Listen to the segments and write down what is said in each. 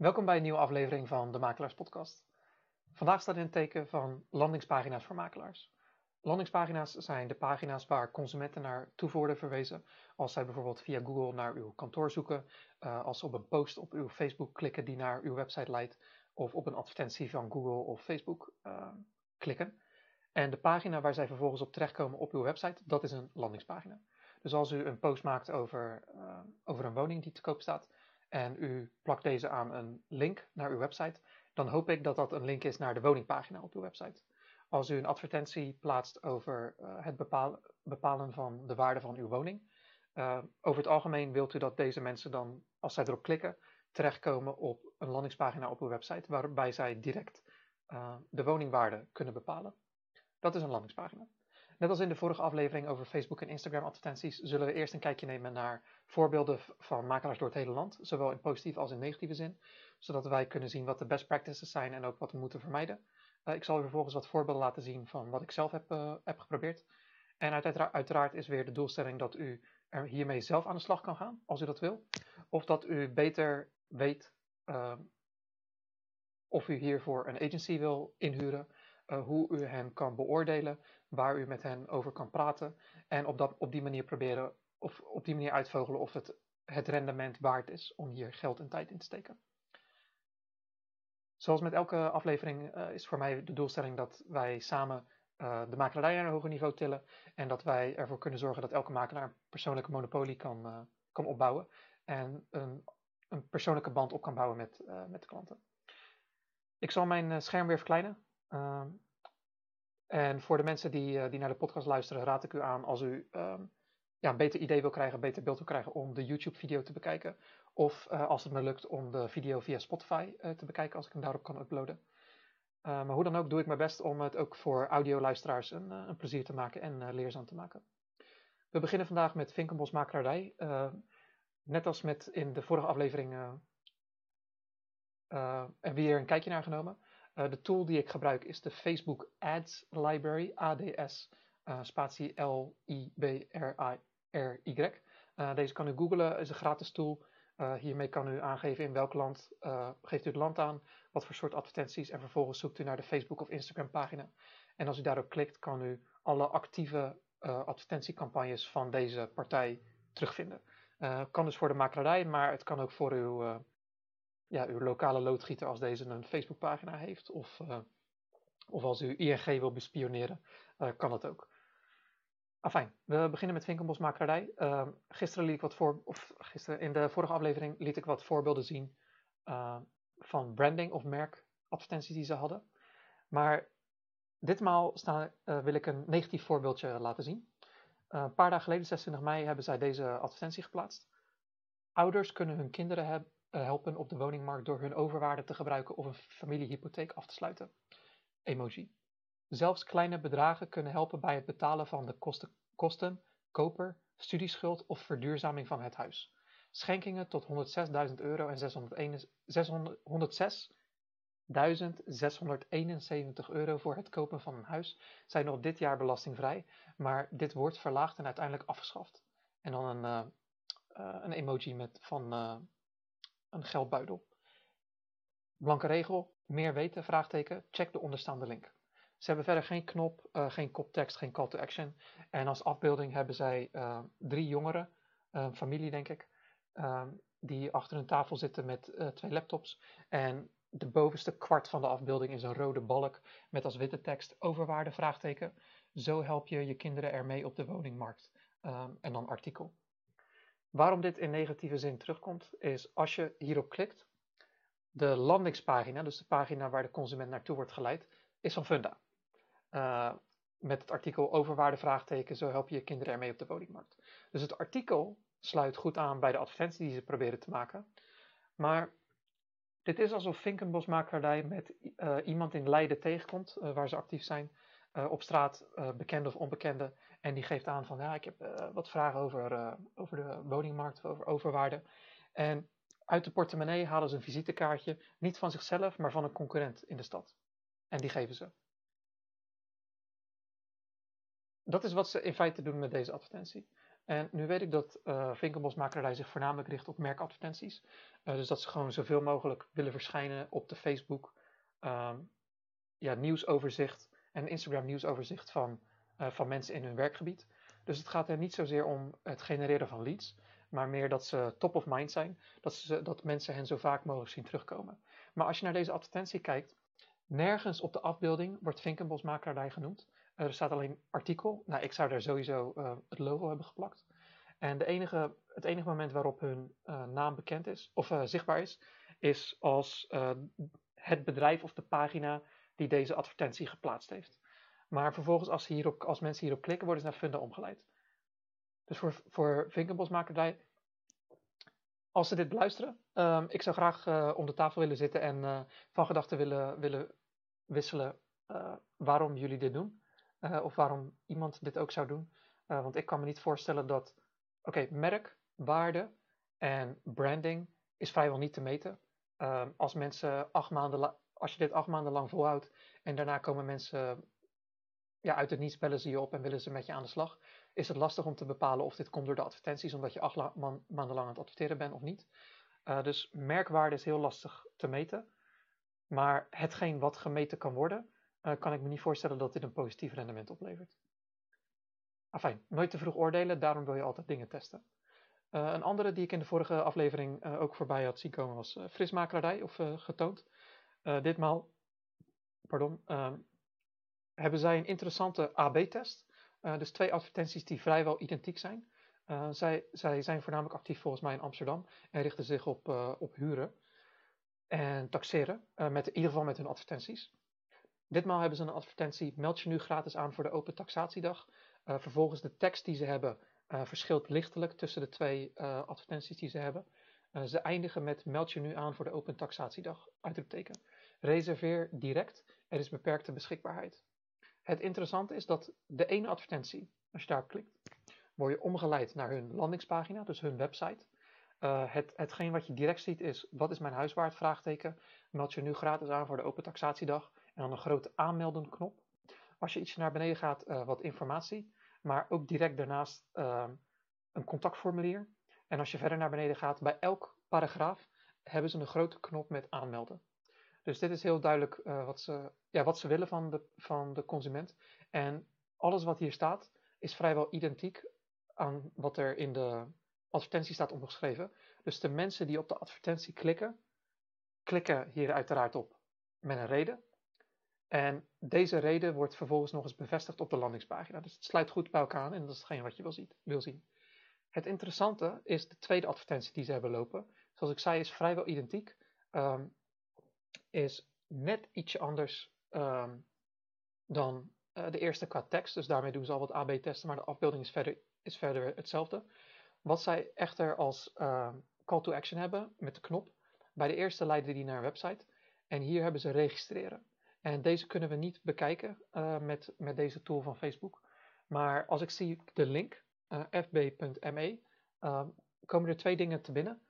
Welkom bij een nieuwe aflevering van de Makelaars Podcast. Vandaag staat in het teken van landingspagina's voor makelaars. Landingspagina's zijn de pagina's waar consumenten naar toe worden verwezen als zij bijvoorbeeld via Google naar uw kantoor zoeken, uh, als ze op een post op uw Facebook klikken die naar uw website leidt, of op een advertentie van Google of Facebook uh, klikken. En de pagina waar zij vervolgens op terechtkomen op uw website, dat is een landingspagina. Dus als u een post maakt over, uh, over een woning die te koop staat en u plakt deze aan een link naar uw website, dan hoop ik dat dat een link is naar de woningpagina op uw website. Als u een advertentie plaatst over uh, het bepalen, van de waarde van uw woning, uh, over het algemeen wilt u dat deze mensen dan, als zij erop klikken, terechtkomen op een landingspagina op uw website, waarbij zij direct uh, de woningwaarde kunnen bepalen. Dat is een landingspagina. Net als in de vorige aflevering over Facebook en Instagram advertenties, zullen we eerst een kijkje nemen naar voorbeelden van makelaars door het hele land, zowel in positieve als in negatieve zin, zodat wij kunnen zien wat de best practices zijn en ook wat we moeten vermijden. Uh, ik zal u vervolgens wat voorbeelden laten zien van wat ik zelf heb, uh, heb geprobeerd. En uiteraard, is weer de doelstelling dat u er hiermee zelf aan de slag kan gaan, als u dat wil. Of dat u beter weet uh, of u hiervoor een agency wil inhuren, uh, hoe u hen kan beoordelen, waar u met hen over kan praten en op, dat, op die manier proberen of op die manier uitvogelen of het het rendement waard is om hier geld en tijd in te steken. Zoals met elke aflevering uh, is voor mij de doelstelling dat wij samen uh, de makelaarij naar een hoger niveau tillen en dat wij ervoor kunnen zorgen dat elke makelaar een persoonlijke monopolie kan, uh, kan opbouwen en een, een, persoonlijke band op kan bouwen met, met de klanten. Ik zal mijn scherm weer verkleinen. Ehm, en voor de mensen die, die naar de podcast luisteren, raad ik u aan als u um, ja, een beter idee wil krijgen, een beter beeld wil krijgen om de YouTube-video te bekijken. Of uh, als het me lukt om de video via Spotify uh, te bekijken, als ik hem daarop kan uploaden. Uh, maar hoe dan ook doe ik mijn best om het ook voor audioluisteraars een, een plezier te maken en leerzaam te maken. We beginnen vandaag met Vinkenbos Makelaarij. net als met in de vorige aflevering hebben we hier een kijkje naar genomen. de tool die ik gebruik is de Facebook Ads Library, ADS, spatie L-I-B-R-I-R-Y. deze kan u googlen, is een gratis tool. Uh, hiermee kan u aangeven in welk land, uh, geeft u het land aan, wat voor soort advertenties en vervolgens zoekt u naar de Facebook of Instagram pagina. En als u daarop klikt kan u alle actieve uh, advertentiecampagnes van deze partij terugvinden. kan dus voor de makelaarij, maar het kan ook voor uw, ja, uw lokale loodgieter als deze een Facebookpagina heeft. Of, of als u ING wil bespioneren, kan dat ook. Afijn, we beginnen met Vinkenbosmakerij. Uh, gisteren liet ik wat voor, of gisteren in de vorige aflevering liet ik wat voorbeelden zien uh, van branding of merkadvertenties die ze hadden. Maar ditmaal staan, uh, wil ik een negatief voorbeeldje laten zien. een paar dagen geleden, 26 mei, hebben zij deze advertentie geplaatst. Ouders kunnen hun kinderen helpen op de woningmarkt door hun overwaarde te gebruiken of een familiehypotheek af te sluiten. Emoji. Zelfs kleine bedragen kunnen helpen bij het betalen van de kosten, kosten koper, studieschuld of verduurzaming van het huis. Schenkingen tot 106.000 euro en 106.671 euro voor het kopen van een huis zijn nog dit jaar belastingvrij, maar dit wordt verlaagd en uiteindelijk afgeschaft. En dan een, uh, uh, een emoji met van uh, een geldbuidel. Blanke regel, meer weten, vraagteken, check de onderstaande link. Ze hebben verder geen knop, uh, geen koptekst, geen call to action. En als afbeelding hebben zij uh, drie jongeren, een familie denk ik, uh, die achter een tafel zitten met eh, twee laptops. En de bovenste kwart van de afbeelding is een rode balk met als witte tekst overwaarde vraagteken. Zo help je je kinderen ermee op de woningmarkt. Ehm, en dan artikel. Waarom dit in negatieve zin terugkomt, is als je hierop klikt, de landingspagina, dus de pagina waar de consument naartoe wordt geleid, is van Funda. Uh, met het artikel overwaarde vraagteken, zo help je je kinderen ermee op de woningmarkt. Dus het artikel sluit goed aan bij de advertentie die ze proberen te maken. Maar dit is alsof Vinkenbosmakelaarij met uh, iemand in Leiden tegenkomt, uh, waar ze actief zijn, op straat, bekende of onbekende. En die geeft aan van, ja, ik heb wat vragen over, over de woningmarkt, over overwaarde. En uit de portemonnee halen ze een visitekaartje, niet van zichzelf, maar van een concurrent in de stad. En die geven ze. Dat is wat ze in feite doen met deze advertentie. En nu weet ik dat uh, zich voornamelijk richt op merkadvertenties. Uh, dus dat ze gewoon zoveel mogelijk willen verschijnen op de Facebook um, ja, nieuwsoverzicht en Instagram nieuwsoverzicht van, uh, van mensen in hun werkgebied. Dus het gaat er niet zozeer om het genereren van leads, maar meer dat ze top of mind zijn, dat, ze, dat mensen hen zo vaak mogelijk zien terugkomen. Maar als je naar deze advertentie kijkt, nergens op de afbeelding wordt Vinkenbosmakerij genoemd. Er staat alleen artikel. Nou, ik zou daar sowieso uh, het logo hebben geplakt. En de enige, het enige moment waarop hun uh, naam bekend is, of zichtbaar is, is als het bedrijf of de pagina die deze advertentie geplaatst heeft. Maar vervolgens, als, hierop, als mensen hierop klikken, worden ze naar Funda omgeleid. Dus voor, voor Vinkenbosmakerij, als ze dit beluisteren, um, ik zou graag uh, om de tafel willen zitten en van gedachten willen, willen wisselen waarom jullie dit doen. Of waarom iemand dit ook zou doen. want ik kan me niet voorstellen dat, oké, okay, merk, waarde en branding is vrijwel niet te meten. Um, als mensen acht maanden, als je dit acht maanden lang volhoudt en daarna komen mensen ja, uit het niets bellen ze je op en willen ze met je aan de slag, is het lastig om te bepalen of dit komt door de advertenties, omdat je acht maanden lang aan het adverteren bent of niet. Uh, dus merkwaarde is heel lastig te meten. Maar hetgeen wat gemeten kan worden, uh, kan ik me niet voorstellen dat dit een positief rendement oplevert. Afijn, nooit te vroeg oordelen, daarom wil je altijd dingen testen. Uh, een andere die ik in de vorige aflevering ook voorbij had zien komen was frismakelaardij of getoond. ditmaal, pardon, ehm, hebben zij een interessante AB-test. Dus twee advertenties die vrijwel identiek zijn. Zij, zij, zijn voornamelijk actief volgens mij in Amsterdam en richten zich op, op huren en taxeren, met, in ieder geval met hun advertenties. Ditmaal hebben ze een advertentie, meld je nu gratis aan voor de open taxatiedag. vervolgens de tekst die ze hebben verschilt lichtelijk tussen de twee advertenties die ze hebben. ze eindigen met meld je nu aan voor de open taxatiedag, uitroepteken. Reserveer direct, er is beperkte beschikbaarheid. Het interessante is dat de ene advertentie, als je daarop klikt, word je omgeleid naar hun landingspagina, dus hun website. Het, hetgeen wat je direct ziet is, wat is mijn huis waard? Vraagteken. Meld je nu gratis aan voor de open taxatiedag. En dan een grote aanmelden knop. Als je ietsje naar beneden gaat, uh, wat informatie. Maar ook direct daarnaast uh, een contactformulier. En als je verder naar beneden gaat, bij elk paragraaf hebben ze een grote knop met aanmelden. Dus dit is heel duidelijk uh, wat, ze, ja, wat ze willen van de, van de consument. En alles wat hier staat is vrijwel identiek aan wat er in de advertentie staat opgeschreven. Dus de mensen die op de advertentie klikken, klikken hier uiteraard op met een reden. En deze reden wordt vervolgens nog eens bevestigd op de landingspagina. Dus het sluit goed bij elkaar aan en dat is hetgeen wat je wil, zien. Het interessante is de tweede advertentie die ze hebben lopen. Zoals ik zei, is vrijwel identiek. Um, is net ietsje anders um, dan uh, de eerste qua tekst. Dus daarmee doen ze al wat AB-testen, maar de afbeelding is verder, is verder hetzelfde. Wat zij echter als uh, call to action hebben met de knop. Bij de eerste leiden die naar een website. En hier hebben ze registreren. En deze kunnen we niet bekijken uh, met, met deze tool van Facebook. Maar als ik zie de link, uh, fb.me, uh, komen er twee dingen te binnen.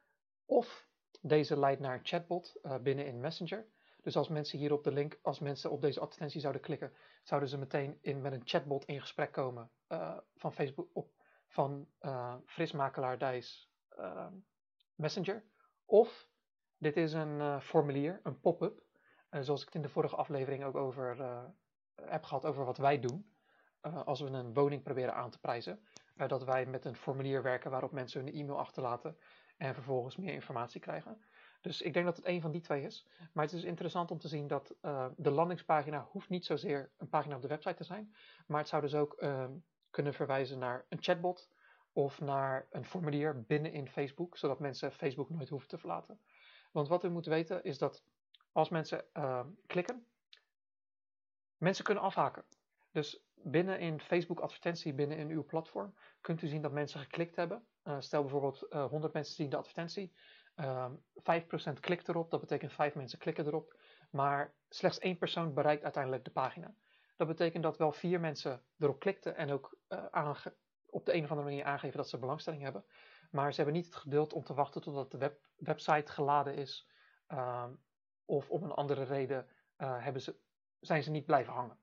Of deze leidt naar een chatbot uh, binnen in Messenger. Dus als mensen hier op de link, als mensen op deze advertentie zouden klikken, zouden ze meteen in, met een chatbot in gesprek komen van Facebook op, van frismakelaar Dijs Messenger. Of dit is een formulier, een pop-up, zoals ik het in de vorige aflevering ook over heb gehad over wat wij doen. als we een woning proberen aan te prijzen, dat wij met een formulier werken waarop mensen hun e-mail achterlaten en vervolgens meer informatie krijgen. Dus ik denk dat het een van die twee is. Maar het is interessant om te zien dat de landingspagina hoeft niet zozeer een pagina op de website te zijn. Maar het zou dus ook kunnen verwijzen naar een chatbot of naar een formulier binnen in Facebook, zodat mensen Facebook nooit hoeven te verlaten. Want wat u moet weten is dat als mensen uh, klikken, mensen kunnen afhaken. Dus binnen in Facebook advertentie, binnen in uw platform, kunt u zien dat mensen geklikt hebben. Uh, stel bijvoorbeeld uh, 100 mensen zien de advertentie. Uh, ehm, 5% klikt erop, dat betekent 5 mensen klikken erop. Maar slechts één persoon bereikt uiteindelijk de pagina. Dat betekent dat wel vier mensen erop klikten en ook uh, op de een of andere manier aangeven dat ze belangstelling hebben. Maar ze hebben niet het geduld om te wachten totdat de web website geladen is. Ehm, of om een andere reden hebben ze, zijn ze niet blijven hangen.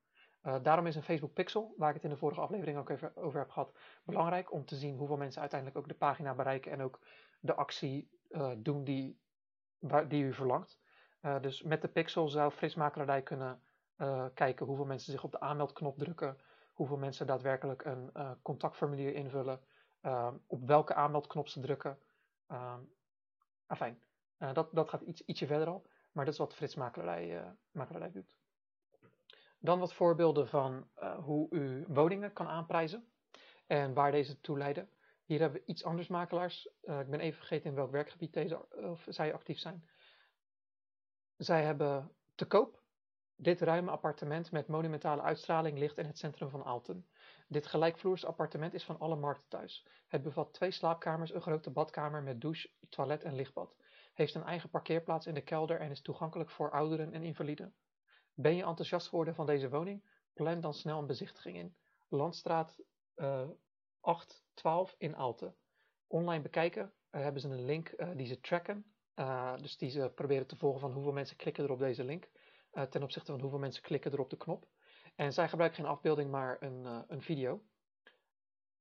daarom is een Facebook Pixel, waar ik het in de vorige aflevering ook even over heb gehad, belangrijk om te zien hoeveel mensen uiteindelijk ook de pagina bereiken en ook de actie doen die, die u verlangt. dus met de Pixel zou Fritsmakelaardij kunnen kijken hoeveel mensen zich op de aanmeldknop drukken, hoeveel mensen daadwerkelijk een contactformulier invullen, op welke aanmeldknop ze drukken. Afijn, dat, dat gaat iets, ietsje verder al. Maar dat is wat Frits Makelaarij, uh, doet. Dan wat voorbeelden van uh, hoe u woningen kan aanprijzen en waar deze toe leiden. Hier hebben we iets anders makelaars. Uh, ik ben even vergeten in welk werkgebied deze, of zij actief zijn. Zij hebben te koop. Dit ruime appartement met monumentale uitstraling ligt in het centrum van Aalten. Dit gelijkvloers appartement is van alle markten thuis. Het bevat twee slaapkamers, een grote badkamer met douche, toilet en lichtbad heeft een eigen parkeerplaats in de kelder en is toegankelijk voor ouderen en invaliden. Ben je enthousiast geworden van deze woning? Plan dan snel een bezichtiging in. Landstraat uh, 812 in Aalten. Online bekijken uh, hebben ze een link uh, die ze tracken. Uh, dus die ze proberen te volgen van hoeveel mensen klikken er op deze link. ten opzichte van hoeveel mensen klikken er op de knop. En zij gebruiken geen afbeelding, maar een, een video.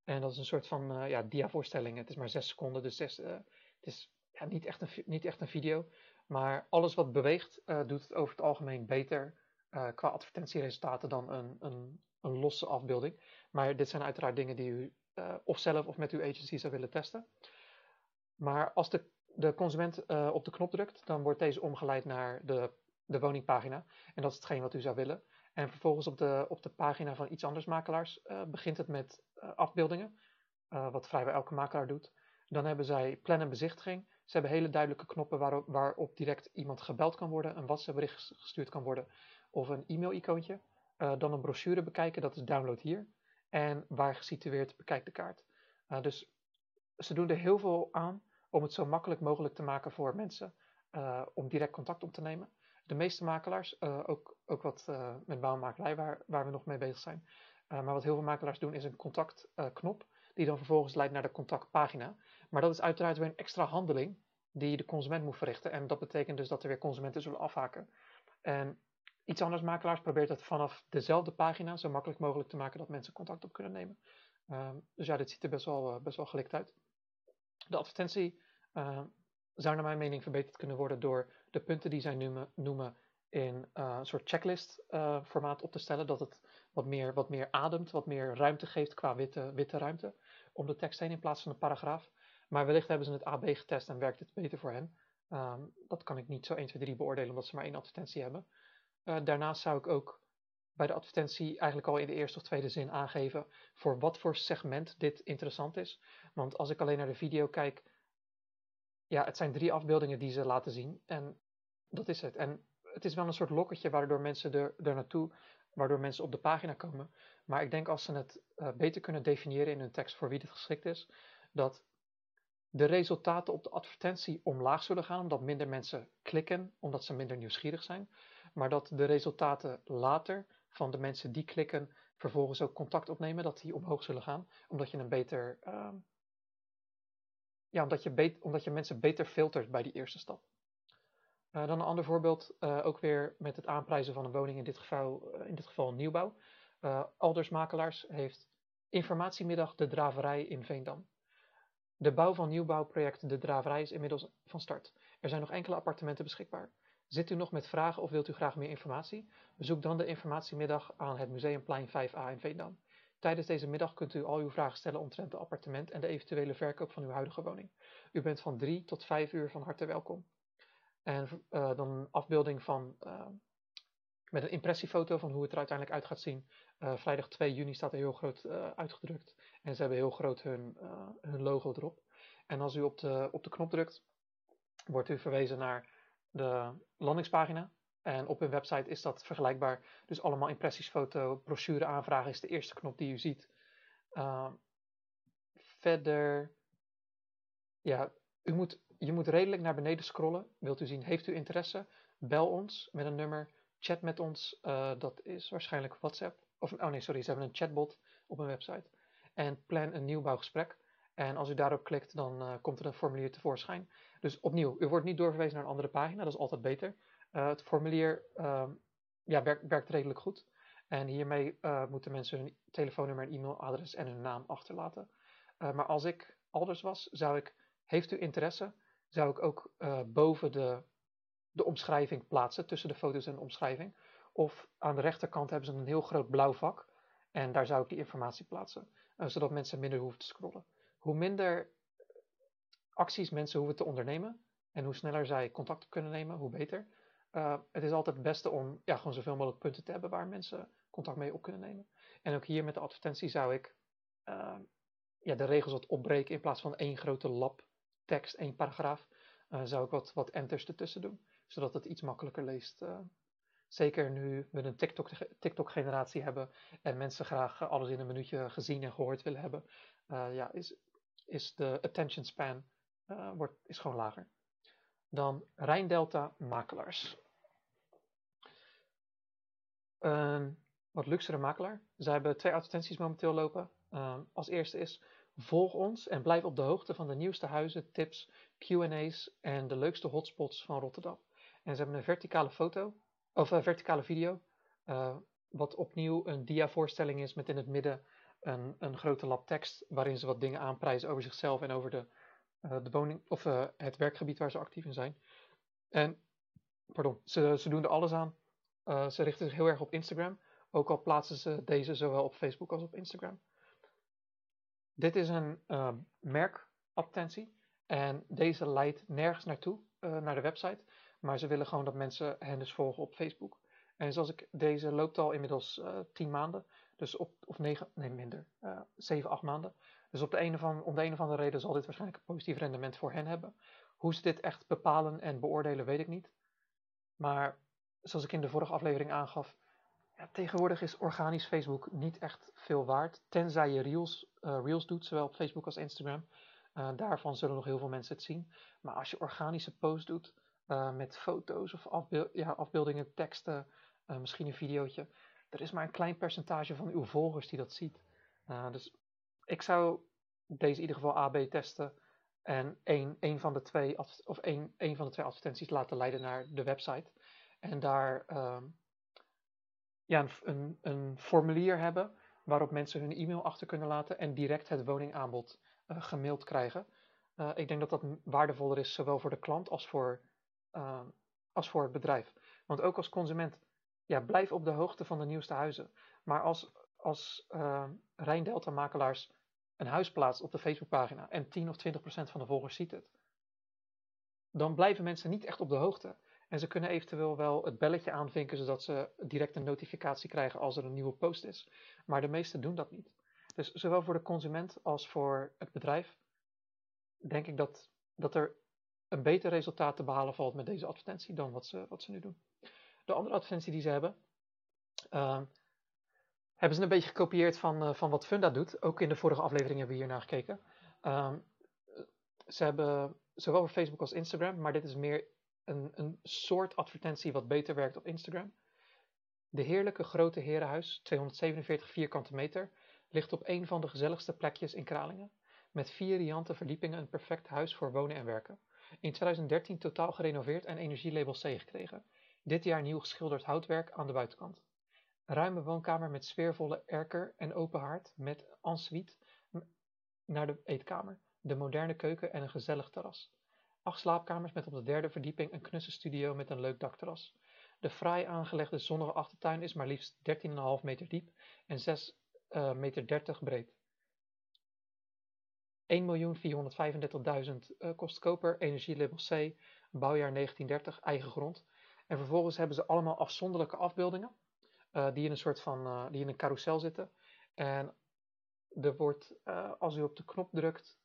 En dat is een soort van ja, diavoorstelling. Het is maar 6 seconden, dus zes, het is niet, echt een, niet echt een video, maar alles wat beweegt uh, doet het over het algemeen beter uh, qua advertentieresultaten dan een, een, een, losse afbeelding. Maar dit zijn uiteraard dingen die u uh, of zelf of met uw agency zou willen testen. Maar als de, de consument op de knop drukt, dan wordt deze omgeleid naar de, de woningpagina. En dat is hetgeen wat u zou willen. En vervolgens op de, op de pagina van iets anders makelaars begint het met afbeeldingen, wat vrijwel elke makelaar doet. Dan hebben zij plan en bezichtiging. Ze hebben hele duidelijke knoppen waarop, waarop direct iemand gebeld kan worden, een WhatsApp bericht gestuurd kan worden of een e-mail-icoontje. Uh, dan een brochure bekijken, dat is download hier. En waar gesitueerd, bekijk de kaart. Uh, dus ze doen er heel veel aan om het zo makkelijk mogelijk te maken voor mensen uh, om direct contact op te nemen. De meeste makelaars, ook, ook wat met bouwmakelij waar, waar we nog mee bezig zijn. maar wat heel veel makelaars doen is een contactknop die dan vervolgens leidt naar de contactpagina. Maar dat is uiteraard weer een extra handeling die de consument moet verrichten. En dat betekent dus dat er weer consumenten zullen afhaken. En iets anders makelaars probeert het vanaf dezelfde pagina zo makkelijk mogelijk te maken dat mensen contact op kunnen nemen. Um, dus ja, dit ziet er best wel, uh, best wel gelikt uit. De advertentie uh, zou naar mijn mening verbeterd kunnen worden door de punten die zij noemen, noemen in uh, een soort checklist formaat op te stellen. Dat het wat meer, wat meer ademt, wat meer ruimte geeft qua witte, witte ruimte om de tekst heen in plaats van een paragraaf. Maar wellicht hebben ze het AB getest en werkt het beter voor hen. Um, dat kan ik niet zo 1, 2, 3 beoordelen omdat ze maar één advertentie hebben. Uh, daarnaast zou ik ook bij de advertentie eigenlijk al in de eerste of tweede zin aangeven voor wat voor segment dit interessant is. Want als ik alleen naar de video kijk, ja, het zijn drie afbeeldingen die ze laten zien en dat is het. En het is wel een soort lokketje waardoor mensen er, er naartoe, waardoor mensen op de pagina komen. Maar ik denk als ze het uh, beter kunnen definiëren in hun tekst voor wie dit geschikt is, dat de resultaten op de advertentie omlaag zullen gaan, omdat minder mensen klikken, omdat ze minder nieuwsgierig zijn. Maar dat de resultaten later van de mensen die klikken, vervolgens ook contact opnemen, dat die omhoog zullen gaan, omdat je een beter, uh, ja, omdat je, omdat je mensen beter filtert bij die eerste stap. Uh, dan een ander voorbeeld, uh, ook weer met het aanprijzen van een woning, in dit geval, uh, in dit geval nieuwbouw. Alders Makelaars heeft informatiemiddag de draverij in Veendam. De bouw van nieuwbouwproject De Draverij is inmiddels van start. Er zijn nog enkele appartementen beschikbaar. Zit u nog met vragen of wilt u graag meer informatie? Bezoek dan de informatiemiddag aan het Museumplein 5a in Veendam. Tijdens deze middag kunt u al uw vragen stellen omtrent het appartement en de eventuele verkoop van uw huidige woning. U bent van 3 tot 5 uur van harte welkom. En uh, dan een afbeelding van, uh, met een impressiefoto van hoe het er uiteindelijk uit gaat zien. Uh, vrijdag 2 juni staat er heel groot uitgedrukt. En ze hebben heel groot hun, hun logo erop. En als u op de, op de knop drukt, wordt u verwezen naar de landingspagina. En op hun website is dat vergelijkbaar. Dus allemaal impressiesfoto, brochure aanvragen is de eerste knop die u ziet. Verder, ja, u moet, je moet redelijk naar beneden scrollen. Wilt u zien, heeft u interesse? Bel ons met een nummer, chat met ons. Uh, dat is waarschijnlijk WhatsApp. Of, oh nee, sorry, ze hebben een chatbot op hun website en plan een nieuwbouwgesprek. En als u daarop klikt, dan uh, komt er een formulier tevoorschijn. Dus opnieuw, u wordt niet doorverwezen naar een andere pagina, dat is altijd beter. Uh, het formulier uh, ja, werkt, werkt, redelijk goed. En hiermee moeten mensen hun telefoonnummer en e-mailadres en hun naam achterlaten. maar als ik Alders was, zou ik, heeft u interesse, zou ik ook boven de, de omschrijving plaatsen, tussen de foto's en de omschrijving. Of aan de rechterkant hebben ze een heel groot blauw vak. En daar zou ik die informatie plaatsen, zodat mensen minder hoeven te scrollen. Hoe minder acties mensen hoeven te ondernemen en hoe sneller zij contact kunnen nemen, hoe beter. Uh, het is altijd het beste om ja, gewoon zoveel mogelijk punten te hebben waar mensen contact mee op kunnen nemen. En ook hier met de advertentie zou ik ja, de regels wat opbreken in plaats van één grote lab tekst, één paragraaf. Uh, zou ik wat, wat enters ertussen doen, zodat het iets makkelijker leest. zeker nu we een TikTok-generatie TikTok hebben en mensen graag alles in een minuutje gezien en gehoord willen hebben, ja, is, is de attention span wordt, is gewoon lager dan Rijndelta Makelaars. Een wat luxere makelaar. Zij hebben twee advertenties momenteel lopen. Ehm, als eerste is volg ons en blijf op de hoogte van de nieuwste huizen, tips, Q&A's en de leukste hotspots van Rotterdam. En ze hebben een verticale foto, of een verticale video, uh, wat opnieuw een dia-voorstelling is met in het midden een, een grote lab tekst waarin ze wat dingen aanprijzen over zichzelf en over de eh, de woning, of uh, het werkgebied waar ze actief in zijn. En, pardon, ze, ze doen er alles aan. Ze richten zich heel erg op Instagram. Ook al plaatsen ze deze zowel op Facebook als op Instagram. Dit is een merkadvertentie. En deze leidt nergens naartoe, naar de website. Maar ze willen gewoon dat mensen hen dus volgen op Facebook. En zoals ik, deze loopt al inmiddels 10 maanden. Dus op, of 9, nee minder, 7, 8 maanden. Dus op de een of om de een of andere reden zal dit waarschijnlijk een positief rendement voor hen hebben. Hoe ze dit echt bepalen en beoordelen, weet ik niet. Maar zoals ik in de vorige aflevering aangaf, ja, tegenwoordig is organisch Facebook niet echt veel waard. Tenzij je Reels, uh, Reels doet, zowel op Facebook als Instagram. Uh, daarvan zullen nog heel veel mensen het zien. Maar als je organische posts doet uh, met foto's of ja, afbeeldingen, teksten, misschien een videootje. Er is maar een klein percentage van uw volgers die dat ziet. dus ik zou deze in ieder geval AB testen en één, één van de twee of één, één van de twee advertenties laten leiden naar de website. En daar uh, ja, een, een, formulier hebben waarop mensen hun e-mail achter kunnen laten en direct het woningaanbod uh, gemaild krijgen. Uh, ik denk dat dat waardevoller is, zowel voor de klant als voor, ehm, als voor het bedrijf. Want ook als consument, ja, blijf op de hoogte van de nieuwste huizen. Maar als, als uh, Rijndelta makelaars een huis plaatst op de Facebookpagina en 10 of 20 procent van de volgers ziet het, dan blijven mensen niet echt op de hoogte. En ze kunnen eventueel wel het belletje aanvinken zodat ze direct een notificatie krijgen als er een nieuwe post is. Maar de meesten doen dat niet. Dus zowel voor de consument als voor het bedrijf denk ik dat, dat er een beter resultaat te behalen valt met deze advertentie dan wat ze, wat ze nu doen. De andere advertentie die ze hebben, uh, hebben ze een beetje gekopieerd van, uh, van wat Funda doet. Ook in de vorige aflevering hebben we hier naar gekeken. Um, ze hebben zowel voor Facebook als Instagram, maar dit is meer een, een soort advertentie wat beter werkt op Instagram. De heerlijke grote herenhuis, 247 vierkante meter, ligt op een van de gezelligste plekjes in Kralingen. Met vier riante verdiepingen een perfect huis voor wonen en werken. In 2013 totaal gerenoveerd en energielabel C gekregen. Dit jaar nieuw geschilderd houtwerk aan de buitenkant. Ruime woonkamer met sfeervolle erker en open haard met ensuite naar de eetkamer, de moderne keuken en een gezellig terras. Acht slaapkamers met op de derde verdieping een knusse studio met een leuk dakterras. De fraai aangelegde zonnige achtertuin is maar liefst 13,5 meter diep en 6 uh, eh, meter 30 breed. 1.435.000 uh, kost koper, energielabel C, bouwjaar 1930, eigen grond. En vervolgens hebben ze allemaal afzonderlijke afbeeldingen uh, die in een soort van, die in een carousel zitten. En er wordt, als u op de knop drukt,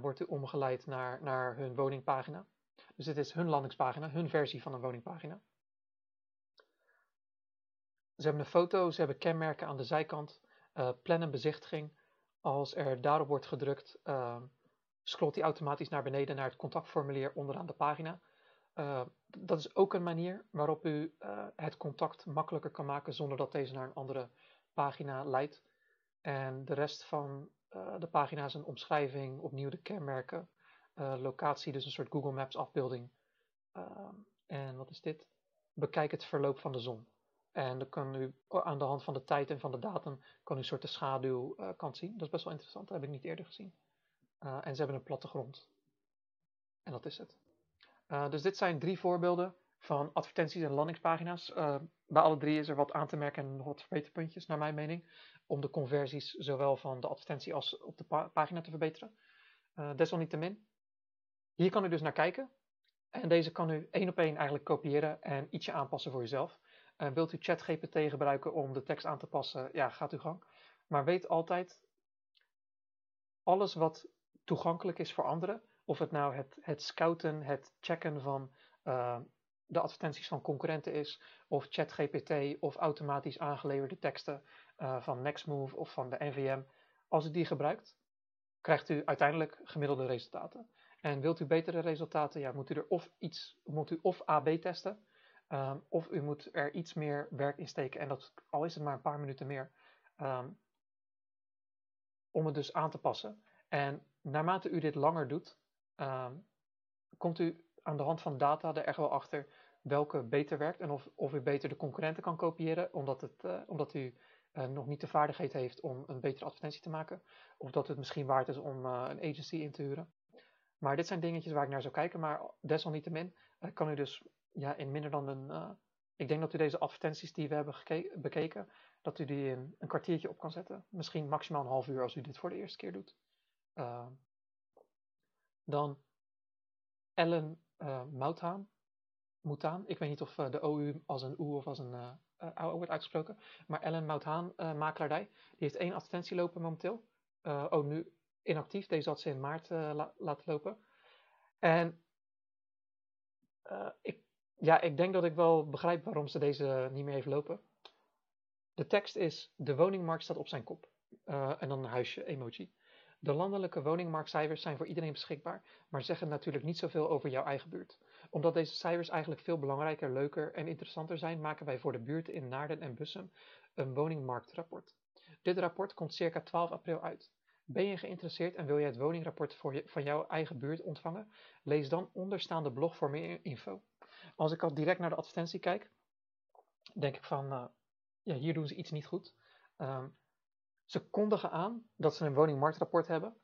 wordt u omgeleid naar, naar hun woningpagina. Dus dit is hun landingspagina, hun versie van een woningpagina. Ze hebben een foto, ze hebben kenmerken aan de zijkant, plan een bezichtiging. Als er daarop wordt gedrukt, scrolt hij automatisch naar beneden naar het contactformulier onderaan de pagina. Uh, dat is ook een manier waarop u uh, het contact makkelijker kan maken zonder dat deze naar een andere pagina leidt. En de rest van uh, de pagina is een omschrijving, opnieuw de kenmerken, locatie, dus een soort Google Maps afbeelding. en wat is dit? Bekijk het verloop van de zon. En dan kan u aan de hand van de tijd en van de datum kan u een soort de schaduwkant zien. Dat is best wel interessant, dat heb ik niet eerder gezien. en ze hebben een plattegrond. En dat is het. dus dit zijn drie voorbeelden van advertenties en landingspagina's. bij alle drie is er wat aan te merken en nog wat verbeterpuntjes naar mijn mening. Om de conversies zowel van de advertentie als op de pagina te verbeteren. desalniettemin, hier kan u dus naar kijken. En deze kan u één op één eigenlijk kopiëren en ietsje aanpassen voor jezelf. Uh, wilt u ChatGPT gebruiken om de tekst aan te passen, ja, gaat uw gang. Maar weet altijd, alles wat toegankelijk is voor anderen, of het nou het, het scouten, het checken van uh, de advertenties van concurrenten is, of ChatGPT, of automatisch aangeleverde teksten uh, van Nextmove of van de NVM, als u die gebruikt, krijgt u uiteindelijk gemiddelde resultaten. En wilt u betere resultaten, ja, moet u er of iets, moet u of AB testen, ehm, of u moet er iets meer werk in steken. En dat, al is het maar een paar minuten meer, ehm, om het dus aan te passen. En naarmate u dit langer doet, ehm, komt u aan de hand van data er echt wel achter welke beter werkt en of, of u beter de concurrenten kan kopiëren, omdat, het, uh, omdat u uh, nog niet de vaardigheid heeft om een betere advertentie te maken, of dat het misschien waard is om uh, een agency in te huren. Maar dit zijn dingetjes waar ik naar zou kijken. Maar desalniettemin kan u dus ja, in minder dan een... Ik denk dat u deze advertenties die we hebben bekeken, dat u die in een kwartiertje op kan zetten. Misschien maximaal een half uur als u dit voor de eerste keer doet. Dan Ellen Mouthaan. Moutaan. Ik weet niet of de OU als een U of als een uh, wordt uitgesproken. Maar Ellen Mouthaan, makelaardij, die heeft één advertentie lopen momenteel. oh, nu inactief. Deze had ze in maart uh, laten lopen. En uh, ik, ja, ik denk dat ik wel begrijp waarom ze deze niet meer heeft lopen. De tekst is: De woningmarkt staat op zijn kop. Uh, en dan een huisje emoji. De landelijke woningmarktcijfers zijn voor iedereen beschikbaar, maar zeggen natuurlijk niet zoveel over jouw eigen buurt. Omdat deze cijfers eigenlijk veel belangrijker, leuker en interessanter zijn, maken wij voor de buurten in Naarden en Bussum een woningmarktrapport. Dit rapport komt circa 12 april uit. Ben je geïnteresseerd en wil je het woningrapport voor je, van jouw eigen buurt ontvangen? Lees dan onderstaande blog voor meer info. Als ik al direct naar de advertentie kijk, denk ik van, uh, ja, hier doen ze iets niet goed. Um, ze kondigen aan dat ze een woningmarktrapport hebben.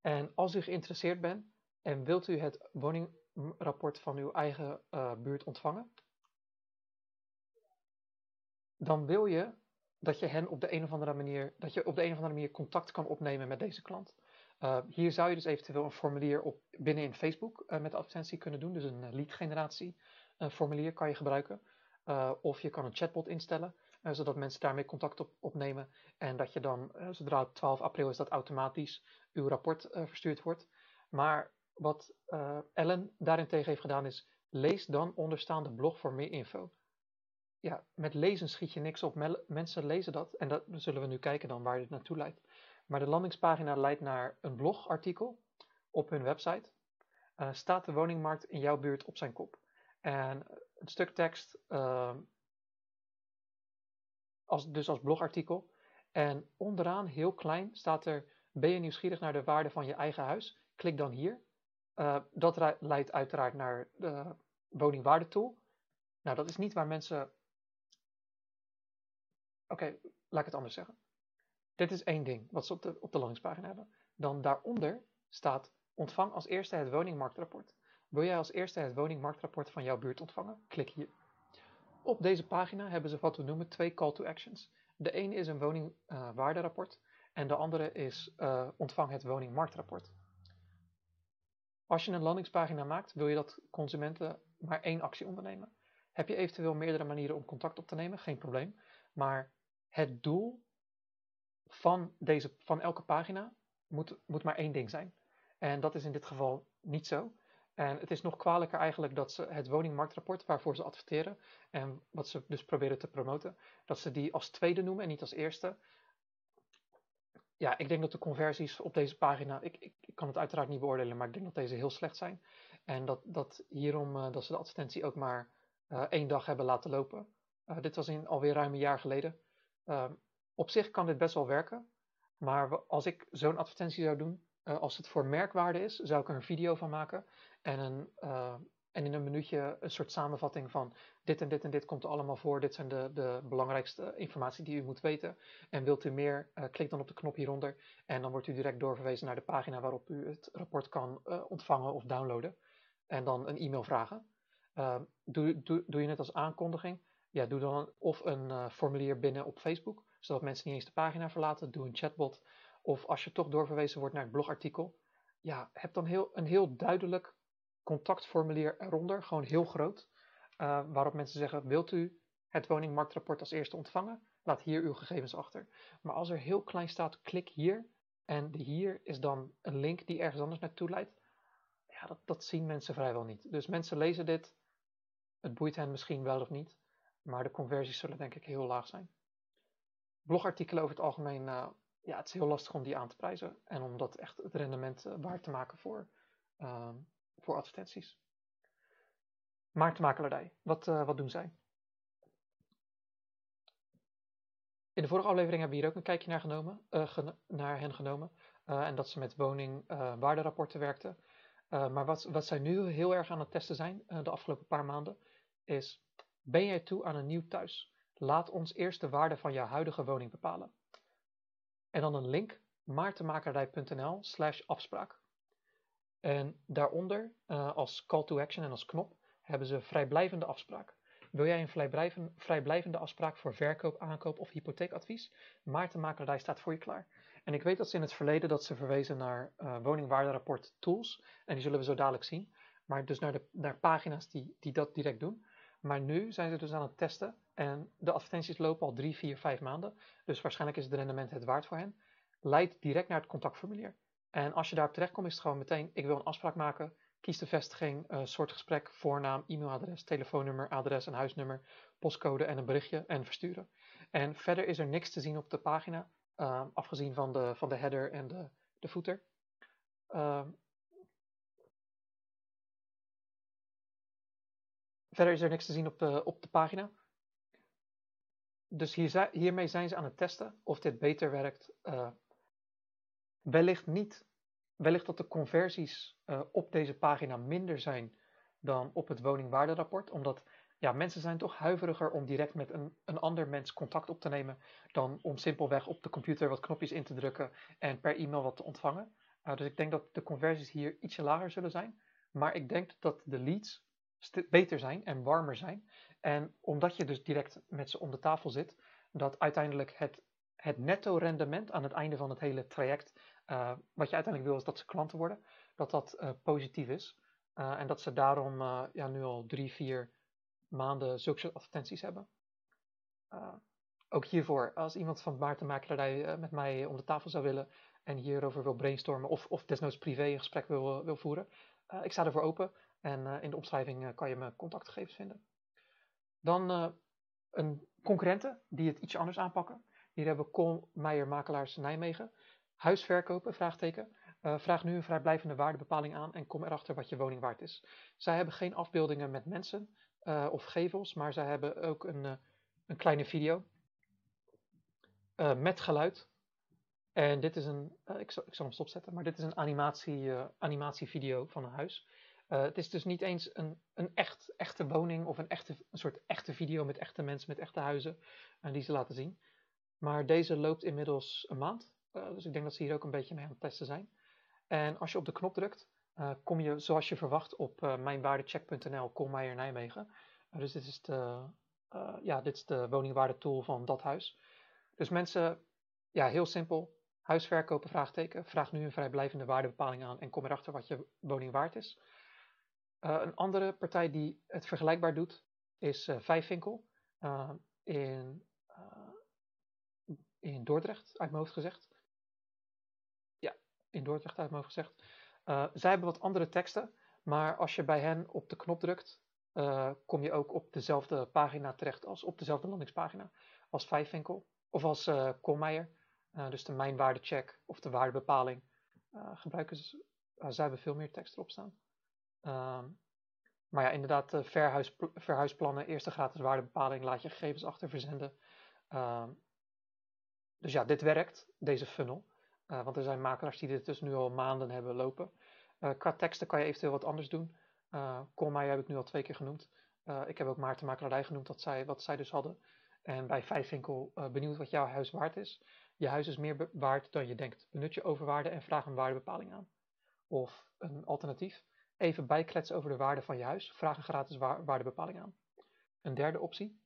En als u geïnteresseerd bent en wilt u het woningrapport van uw eigen uh, buurt ontvangen, dan wil je dat je hen op de een of andere manier, dat je op de een of andere manier contact kan opnemen met deze klant. Uh, hier zou je dus eventueel een formulier op binnenin Facebook uh, met de advertentie kunnen doen. Dus een lead generatie formulier kan je gebruiken. of je kan een chatbot instellen, zodat mensen daarmee contact op, opnemen. En dat je dan, zodra het 12 april is, dat automatisch uw rapport verstuurd wordt. Maar wat Ellen daarentegen heeft gedaan is, lees dan onderstaande blog voor meer info ja, met lezen schiet je niks op. Mensen lezen dat en dat zullen we nu kijken dan waar dit naartoe leidt. Maar de landingspagina leidt naar een blogartikel op hun website. Uh, staat de woningmarkt in jouw buurt op zijn kop? En een stuk tekst, uh, als, dus als blogartikel. En onderaan, heel klein, staat er: Ben je nieuwsgierig naar de waarde van je eigen huis? Klik dan hier. Uh, dat leidt uiteraard naar de woningwaardetool. Nou, dat is niet waar mensen Oké, laat ik het anders zeggen. Dit is één ding wat ze op de, op de landingspagina hebben. Dan daaronder staat ontvang als eerste het woningmarktrapport. Wil jij als eerste het woningmarktrapport van jouw buurt ontvangen? Klik hier. Op deze pagina hebben ze wat we noemen twee call to actions. De ene is een woningwaarderapport en de andere is uh, ontvang het woningmarktrapport. Als je een landingspagina maakt, wil je dat consumenten maar één actie ondernemen. Heb je eventueel meerdere manieren om contact op te nemen? Geen probleem. Maar het doel van, deze, van elke pagina moet, moet maar één ding zijn. En dat is in dit geval niet zo. En het is nog kwalijker eigenlijk dat ze het woningmarktrapport waarvoor ze adverteren en wat ze dus proberen te promoten, dat ze die als tweede noemen en niet als eerste. Ja, ik denk dat de conversies op deze pagina, ik, ik, kan het uiteraard niet beoordelen, maar ik denk dat deze heel slecht zijn. En dat, dat hierom uh, dat ze de advertentie ook maar uh, één dag hebben laten lopen. Uh, dit was in alweer ruim een jaar geleden. Uh, op zich kan dit best wel werken, maar als ik zo'n advertentie zou doen, als het voor merkwaarde is, zou ik er een video van maken en een, en in een minuutje een soort samenvatting van dit en dit en dit komt er allemaal voor. Dit zijn de, de belangrijkste informatie die u moet weten. En wilt u meer, uh, klik dan op de knop hieronder en dan wordt u direct doorverwezen naar de pagina waarop u het rapport kan uh, ontvangen of downloaden. En dan een e-mail vragen. Uh, doe, doe, doe je het als aankondiging? Ja, doe dan of een formulier binnen op Facebook, zodat mensen niet eens de pagina verlaten. Doe een chatbot. Of als je toch doorverwezen wordt naar het blogartikel, ja, heb dan heel, een heel duidelijk contactformulier eronder, gewoon heel groot, uh, waarop mensen zeggen, wilt u het woningmarktrapport als eerste ontvangen? Laat hier uw gegevens achter. Maar als er heel klein staat, klik hier, en de hier is dan een link die ergens anders naartoe leidt, ja, dat, dat zien mensen vrijwel niet. Dus mensen lezen dit, het boeit hen misschien wel of niet, maar de conversies zullen denk ik heel laag zijn. Blogartikelen over het algemeen, uh, ja, het is heel lastig om die aan te prijzen en om dat echt het rendement uh, waard te maken voor, uh, voor advertenties. Marktmakelaardij, wat, uh, wat doen zij? In de vorige aflevering hebben we hier ook een kijkje naar, genomen, uh, naar hen genomen. Uh, en dat ze met woningwaarderapporten werkten. maar wat, wat zij nu heel erg aan het testen zijn, de afgelopen paar maanden, is: ben jij toe aan een nieuw thuis? Laat ons eerst de waarde van jouw huidige woning bepalen. En dan een link, maartenmakelaardij.nl slash afspraak. En daaronder, uh, als call to action en als knop, hebben ze vrijblijvende afspraak. Wil jij een vrijblijvende, vrijblijvende afspraak voor verkoop, aankoop of hypotheekadvies? Maarten staat voor je klaar. En ik weet dat ze in het verleden dat ze verwezen naar uh, woningwaarderapport tools. En die zullen we zo dadelijk zien. Maar dus naar, de, naar pagina's die, die dat direct doen. Maar nu zijn ze dus aan het testen. En de advertenties lopen al drie, vier, vijf maanden. Dus waarschijnlijk is het rendement het waard voor hen. Leid direct naar het contactformulier. En als je daarop terechtkomt, is het gewoon meteen: ik wil een afspraak maken. Kies de vestiging, uh, soort gesprek, voornaam, e-mailadres, telefoonnummer, adres en huisnummer, postcode en een berichtje en versturen. En verder is er niks te zien op de pagina, uh, afgezien van de, van de header en de, de footer. Uh, verder is er niks te zien op de, op de pagina. Dus hier, hiermee zijn ze aan het testen of dit beter werkt uh, Wellicht niet. Wellicht dat de conversies uh, op deze pagina minder zijn dan op het woningwaarderapport, omdat ja, mensen zijn toch huiveriger om direct met een, een ander mens contact op te nemen dan om simpelweg op de computer wat knopjes in te drukken en per e-mail wat te ontvangen. Uh, dus ik denk dat de conversies hier ietsje lager zullen zijn, maar ik denk dat de leads beter zijn en warmer zijn. En omdat je dus direct met ze om de tafel zit, dat uiteindelijk het, het netto rendement aan het einde van het hele traject uh, wat je uiteindelijk wil is dat ze klanten worden, dat dat uh, positief is. Uh, en dat ze daarom ja, nu al drie, vier maanden zulke soort advertenties hebben. ook hiervoor, als iemand van Maarten met mij om de tafel zou willen en hierover wil brainstormen of, of desnoods privé een gesprek wil, wil voeren, ik sta ervoor open en in de omschrijving kan je mijn contactgegevens vinden. Dan een concurrenten die het iets anders aanpakken. Hier hebben we Makelaars Nijmegen. Huis verkopen? Vraagteken. Uh, vraag nu een vrijblijvende waardebepaling aan en kom erachter wat je woning waard is. Zij hebben geen afbeeldingen met mensen uh, of gevels, maar zij hebben ook een, uh, een kleine video met geluid. En dit is een, ik zal, ik, zal, hem stopzetten, maar dit is een animatie, animatievideo van een huis. het is dus niet eens een, een echt, echte woning of een, echte, een soort echte video met echte mensen, met echte huizen, die ze laten zien. Maar deze loopt inmiddels een maand. Uh, dus ik denk dat ze hier ook een beetje mee aan het testen zijn. En als je op de knop drukt, uh, kom je zoals je verwacht op uh, mijnwaardecheck.nl, Kolmeijer Nijmegen. dus dit is, de, ja, dit is de woningwaardetool van dat huis. Dus mensen, ja, heel simpel. Huis verkopen, vraagteken. Vraag nu een vrijblijvende waardebepaling aan en kom erachter wat je woning waard is. een andere partij die het vergelijkbaar doet, is Vijfwinkel. in, in Dordrecht, uit mijn hoofd gezegd in Dordrecht uit mijn gezegd. Uh, zij hebben wat andere teksten, maar als je bij hen op de knop drukt, uh, kom je ook op dezelfde pagina terecht als op dezelfde landingspagina als Vijfwinkel of als uh, dus de mijnwaardecheck of de waardebepaling gebruiken ze. zij hebben veel meer tekst erop staan. Ehm, maar ja, inderdaad, verhuis, verhuisplannen, eerste gratis waardebepaling, laat je gegevens achter verzenden. Ehm, dus ja, dit werkt, deze funnel. Uh, want er zijn makelaars die dit dus nu al maanden hebben lopen. Uh, qua teksten kan je eventueel wat anders doen. Uh, heb ik nu al twee keer genoemd. ik heb ook Maarten Makelaardij genoemd, dat zij, wat zij dus hadden. En bij Vijfwinkel benieuwd wat jouw huis waard is. Je huis is meer waard dan je denkt. Benut je overwaarde en vraag een waardebepaling aan. Of een alternatief. Even bijkletsen over de waarde van je huis. Vraag een gratis waardebepaling aan. Een derde optie.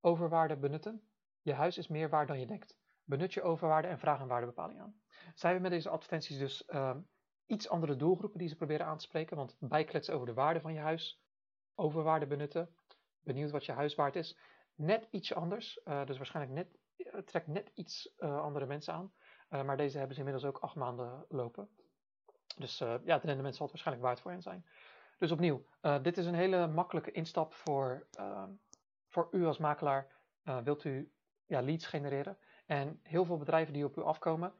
Overwaarde benutten. Je huis is meer waard dan je denkt. Benut je overwaarde en vraag een waardebepaling aan. Zij hebben met deze advertenties dus ehm, iets andere doelgroepen die ze proberen aan te spreken. Want bijkletsen over de waarde van je huis. Overwaarde benutten. Benieuwd wat je huis waard is. Net iets anders. Uh, dus waarschijnlijk net, uh, trekt net iets uh, andere mensen aan. maar deze hebben ze inmiddels ook acht maanden lopen. Dus ja, het rendement zal het waarschijnlijk waard voor hen zijn. Dus opnieuw, dit is een hele makkelijke instap voor, uh, voor u als makelaar. Eh, wilt u ja, leads genereren? En heel veel bedrijven die op u afkomen,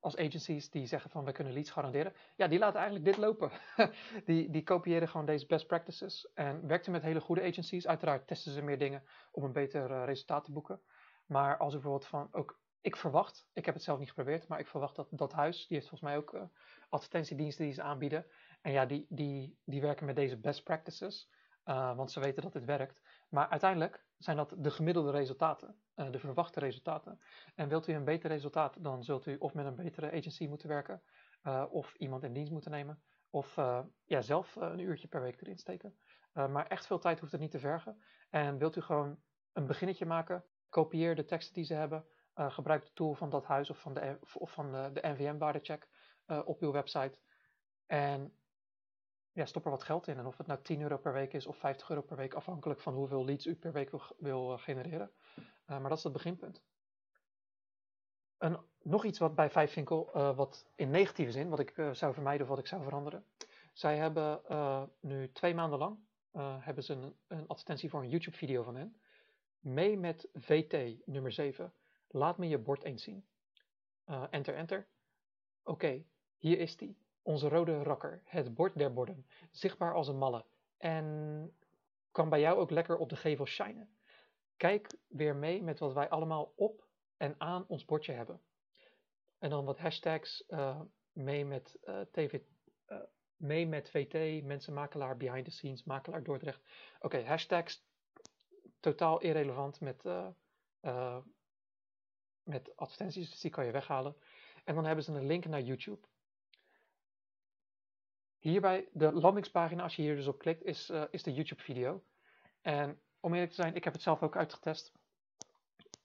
als agencies die zeggen van we kunnen leads garanderen, ja, die laten eigenlijk dit lopen. die, die kopiëren gewoon deze best practices en werken met hele goede agencies. Uiteraard testen ze meer dingen om een beter resultaat te boeken. Maar als u bijvoorbeeld van ook ik verwacht, ik heb het zelf niet geprobeerd, maar ik verwacht dat dat huis, die heeft volgens mij ook uh, advertentiediensten die ze aanbieden. En ja, die, die, die werken met deze best practices, want ze weten dat dit werkt. Maar uiteindelijk zijn dat de gemiddelde resultaten, uh, de verwachte resultaten. En wilt u een beter resultaat, dan zult u of met een betere agency moeten werken, of iemand in dienst moeten nemen, of ja, zelf een uurtje per week erin steken. maar echt veel tijd hoeft het niet te vergen. En wilt u gewoon een beginnetje maken, kopieer de teksten die ze hebben, gebruik de tool van dat huis of van de, of van de, de NVM-waardecheck op uw website. En ja, stop er wat geld in. En of het nou 10 euro per week is of 50 euro per week, afhankelijk van hoeveel leads u per week wil, uh, genereren. maar dat is het beginpunt. En nog iets wat bij Vijfwinkel, wat in negatieve zin, wat ik zou vermijden of wat ik zou veranderen. Zij hebben nu twee maanden lang hebben ze een, een advertentie voor een YouTube-video van hen. Mee met VT nummer 7. Laat me je bord eens zien. Uh, enter, enter. Oké, hier is die. Onze rode rakker. Het bord der borden. Zichtbaar als een malle. En kan bij jou ook lekker op de gevel shinen. Kijk weer mee met wat wij allemaal op en aan ons bordje hebben. En dan wat hashtags uh, mee met uh, TV, mee met VT, mensenmakelaar, behind the scenes, makelaar Dordrecht. Oké, hashtags totaal irrelevant met met advertenties, dus die kan je weghalen. En dan hebben ze een link naar YouTube. Hierbij, de landingspagina, als je hier dus op klikt, is, uh, is de YouTube video. En om eerlijk te zijn, ik heb het zelf ook uitgetest.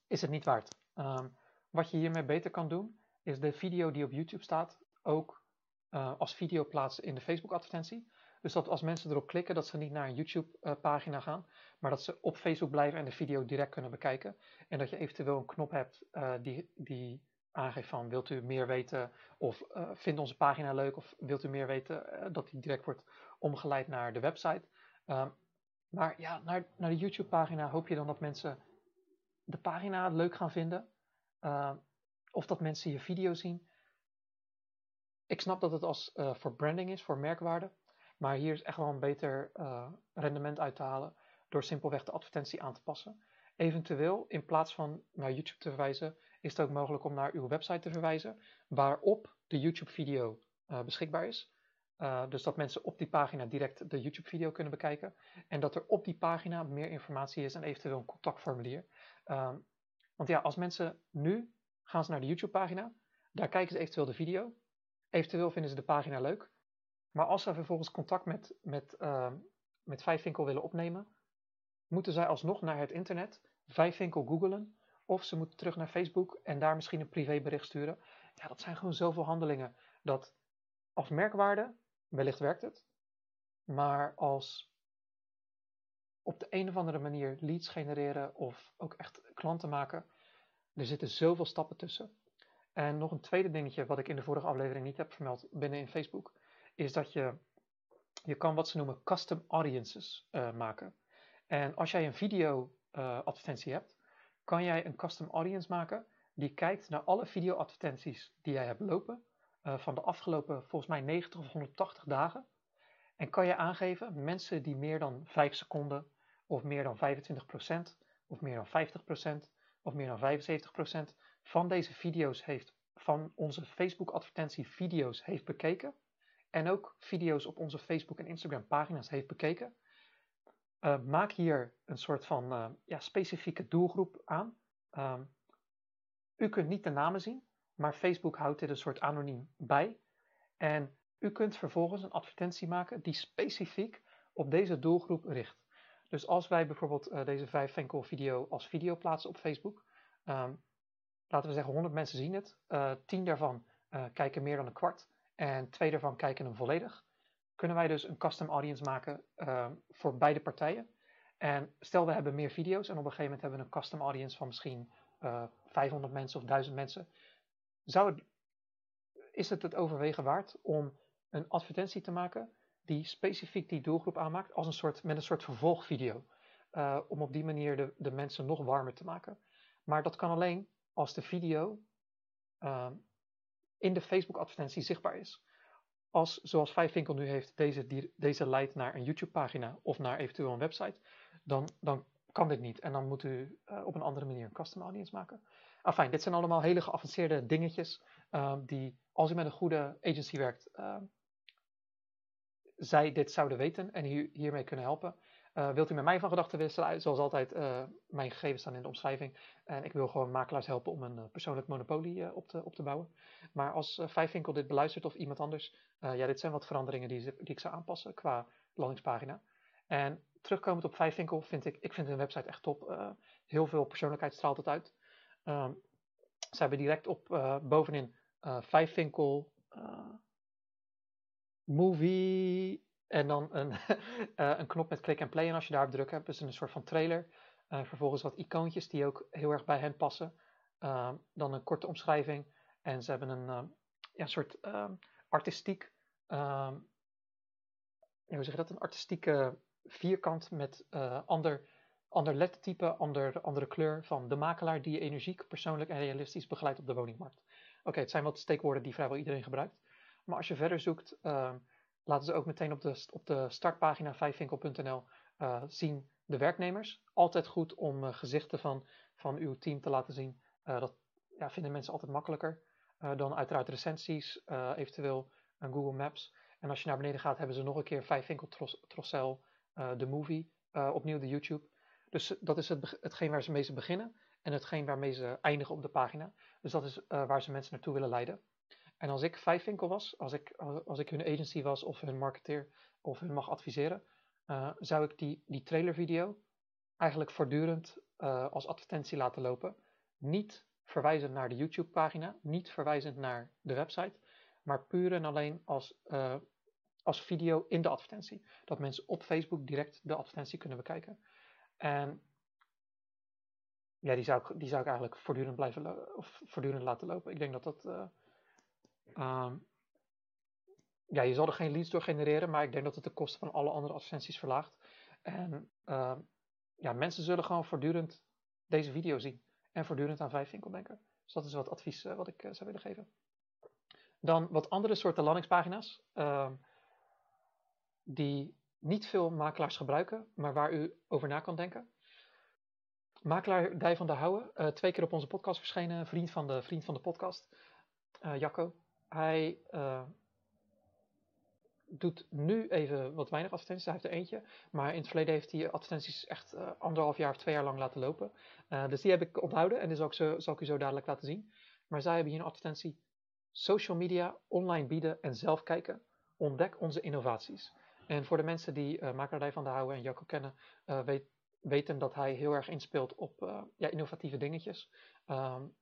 Is het niet waard. Um, wat je hiermee beter kan doen, is de video die op YouTube staat ook uh, als video plaatsen in de Facebook advertentie. Dus dat als mensen erop klikken, dat ze niet naar een YouTube uh, pagina gaan, maar dat ze op Facebook blijven en de video direct kunnen bekijken. En dat je eventueel een knop hebt uh, die, die aangeeft van wilt u meer weten of uh, vindt onze pagina leuk of wilt u meer weten uh, dat die direct wordt omgeleid naar de website. Um, maar ja, naar, naar de YouTube pagina hoop je dan dat mensen de pagina leuk gaan vinden. Uh, of dat mensen je video zien. Ik snap dat het als voor branding is, voor merkwaarde. Maar hier is echt wel een beter rendement uit te halen door simpelweg de advertentie aan te passen. Eventueel, in plaats van naar YouTube te verwijzen, is het ook mogelijk om naar uw website te verwijzen, waarop de YouTube-video uh, beschikbaar is. Uh, dus dat mensen op die pagina direct de YouTube-video kunnen bekijken. En dat er op die pagina meer informatie is en eventueel een contactformulier. Uh, want ja, als mensen nu gaan ze naar de YouTube-pagina, daar kijken ze eventueel de video. Eventueel vinden ze de pagina leuk. Maar als ze vervolgens contact met, met, ehm, met Vijfwinkel willen opnemen, moeten zij alsnog naar het internet, Vijfwinkel googelen, of ze moeten terug naar Facebook en daar misschien een privébericht sturen. Ja, dat zijn gewoon zoveel handelingen dat als merkwaarde, wellicht werkt het, maar als op de een of andere manier leads genereren of ook echt klanten maken, er zitten zoveel stappen tussen. En nog een tweede dingetje wat ik in de vorige aflevering niet heb vermeld binnen in Facebook, is dat je, je kan wat ze noemen custom audiences uh, maken. En als jij een video uh, advertentie hebt, kan jij een custom audience maken die kijkt naar alle video advertenties die jij hebt lopen uh, van de afgelopen volgens mij 90 of 180 dagen. En kan je aangeven mensen die meer dan 5 seconden of meer dan 25% of meer dan 50% of meer dan 75% van deze video's heeft, van onze Facebook advertentie video's heeft bekeken en ook video's op onze Facebook en Instagram pagina's heeft bekeken, uh, maak hier een soort van uh, ja, specifieke doelgroep aan. Ehm, u kunt niet de namen zien, maar Facebook houdt dit een soort anoniem bij. En u kunt vervolgens een advertentie maken die specifiek op deze doelgroep richt. Dus als wij bijvoorbeeld uh, deze 5 Venkel video als video plaatsen op Facebook, um, laten we zeggen 100 mensen zien het, uh, 10 daarvan kijken meer dan een kwart en 2 daarvan kijken hem volledig, kunnen wij dus een custom audience maken uh, voor beide partijen. En stel we hebben meer video's en op een gegeven moment hebben we een custom audience van misschien 500 mensen of 1000 mensen. Zou het, is het het overwegen waard om een advertentie te maken die specifiek die doelgroep aanmaakt als een soort, met een soort vervolgvideo. Uh, om op die manier de, de mensen nog warmer te maken. Maar dat kan alleen als de video uh, in de Facebook advertentie zichtbaar is. Als, zoals Vijfwinkel nu heeft, deze, deze leidt naar een YouTube pagina of naar eventueel een website, dan, dan kan dit niet. En dan moet u uh, op een andere manier een custom audience maken. Enfin, dit zijn allemaal hele geavanceerde dingetjes die, als u met een goede agency werkt, zij dit zouden weten en hier, hiermee kunnen helpen. Uh, wilt u met mij van gedachten wisselen? Zoals altijd, uh, mijn gegevens staan in de omschrijving. En ik wil gewoon makelaars helpen om een uh, persoonlijk monopolie op, te, op te bouwen. Maar als Vijfwinkel dit beluistert of iemand anders, ja, dit zijn wat veranderingen die, die ik zou aanpassen qua landingspagina. En terugkomend op Vijfwinkel vind ik, ik vind hun website echt top. heel veel persoonlijkheid straalt het uit. Um, ze hebben direct op bovenin Vijfwinkel movie en dan een, uh, een knop met click and play. En als je daarop drukt is het een soort van trailer. Uh, vervolgens wat icoontjes die ook heel erg bij hen passen. Uh, dan een korte omschrijving. En ze hebben een ja, soort artistiek, ja, hoe zeg je dat? Een artistieke vierkant met ander, ander lettertype, ander, andere kleur van de makelaar die je energiek, persoonlijk en realistisch begeleidt op de woningmarkt. Oké, het zijn wat steekwoorden die vrijwel iedereen gebruikt. Maar als je verder zoekt, laten ze ook meteen op de, op de startpagina vijfwinkel.nl uh, zien de werknemers. Altijd goed om uh, gezichten van, van uw team te laten zien. Uh, dat ja, vinden mensen altijd makkelijker. dan uiteraard recensies, eventueel een Google Maps. En als je naar beneden gaat, hebben ze nog een keer Vijfwinkel Trossel, de movie, opnieuw de YouTube. Dus dat is het, hetgeen waar ze mee beginnen en hetgeen waarmee ze eindigen op de pagina. Dus dat is waar ze mensen naartoe willen leiden. En als ik Vijfwinkel was, als ik, als ik hun agency was of hun marketeer of hun mag adviseren, uh, zou ik die, die trailervideo eigenlijk voortdurend uh, als advertentie laten lopen. Niet verwijzend naar de YouTube pagina, niet verwijzend naar de website, maar puur en alleen als, uh, als video in de advertentie. Dat mensen op Facebook direct de advertentie kunnen bekijken. En ja, die zou ik, die zou ik eigenlijk voortdurend blijven of voortdurend laten lopen. Ik denk dat dat Um, ja, je zal er geen leads door genereren, maar ik denk dat het de kosten van alle andere advertenties verlaagt. En uh, ja, mensen zullen gewoon voortdurend deze video zien en voortdurend aan Vijfwinkel denken. Dus dat is wat advies uh, wat ik uh, zou willen geven. Dan wat andere soorten landingspagina's uh, die niet veel makelaars gebruiken, maar waar u over na kan denken. Makelaar Dij van der Houwen, uh, twee keer op onze podcast verschenen, vriend van de, vriend van de podcast, Jacco. Hij uh, doet nu even wat weinig advertenties. Hij heeft er eentje. Maar in het verleden heeft hij advertenties echt uh, anderhalf jaar of twee jaar lang laten lopen. Uh, dus die heb ik onthouden en die zal ik, zal ik u zo dadelijk laten zien. Maar zij hebben hier een advertentie. Social media, online bieden en zelf kijken. Ontdek onze innovaties. En voor de mensen die uh, van de Houden en Jacco kennen, weten dat hij heel erg inspeelt op ja, innovatieve dingetjes. Um,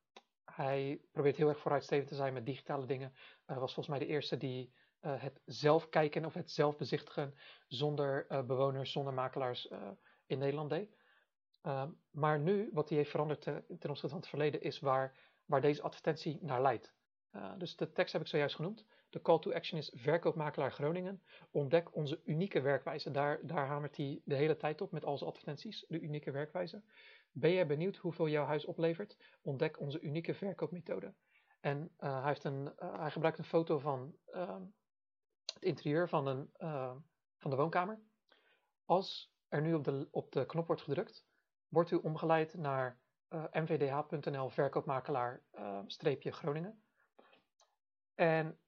hij probeert heel erg vooruitstrevend te zijn met digitale dingen. Was volgens mij de eerste die uh, het zelf kijken of het zelf bezichtigen zonder uh, bewoners, zonder makelaars in Nederland deed. Ehm, maar nu, wat hij heeft veranderd ten opzichte van het verleden, is waar, waar deze advertentie naar leidt. dus de tekst heb ik zojuist genoemd. De call to action is verkoopmakelaar Groningen. Ontdek onze unieke werkwijze. Daar, daar hamert hij de hele tijd op met al zijn advertenties, de unieke werkwijze. Ben jij benieuwd hoeveel jouw huis oplevert? Ontdek onze unieke verkoopmethode. En uh, hij, heeft een, uh, hij gebruikt een foto van uh, het interieur van, een, van de woonkamer. Als er nu op de, op de knop wordt gedrukt, wordt u omgeleid naar mvdh.nl verkoopmakelaar Groningen. En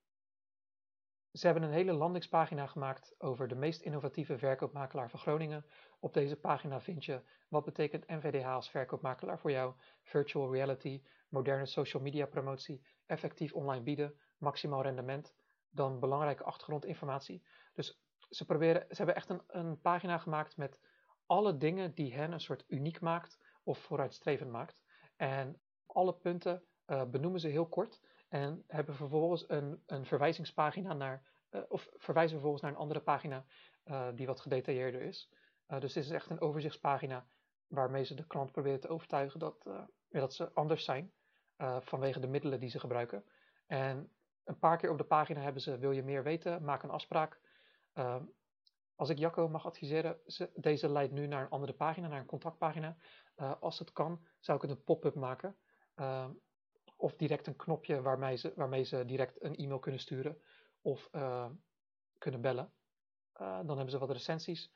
ze hebben een hele landingspagina gemaakt over de meest innovatieve verkoopmakelaar van Groningen. Op deze pagina vind je wat betekent NVDH als verkoopmakelaar voor jou, virtual reality, moderne social media promotie, effectief online bieden, maximaal rendement, dan belangrijke achtergrondinformatie. Dus ze, proberen, ze hebben echt een, een pagina gemaakt met alle dingen die hen een soort uniek maakt of vooruitstrevend maakt. En alle punten uh, benoemen ze heel kort en hebben vervolgens een, een verwijzingspagina naar, uh, of verwijzen vervolgens naar een andere pagina uh, die wat gedetailleerder is. dus dit is echt een overzichtspagina waarmee ze de klant proberen te overtuigen dat, dat ze anders zijn vanwege de middelen die ze gebruiken. En een paar keer op de pagina hebben ze, wil je meer weten, maak een afspraak. Ehm, als ik Jacco mag adviseren, deze leidt nu naar een andere pagina, naar een contactpagina. Als het kan, zou ik het een pop-up maken. Uh, of direct een knopje waarmee ze, waarmee ze direct een e-mail kunnen sturen of uh, kunnen bellen. Eh, dan hebben ze wat recensies.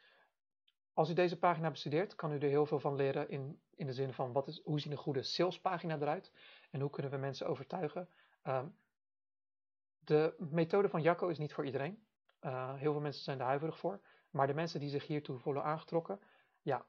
Als u deze pagina bestudeert, kan u er heel veel van leren in, in de zin van wat is, hoe ziet een goede salespagina eruit en hoe kunnen we mensen overtuigen. Ehm, de methode van Jacco is niet voor iedereen. Uh, heel veel mensen zijn er huiverig voor. Maar de mensen die zich hiertoe voelen aangetrokken, ja,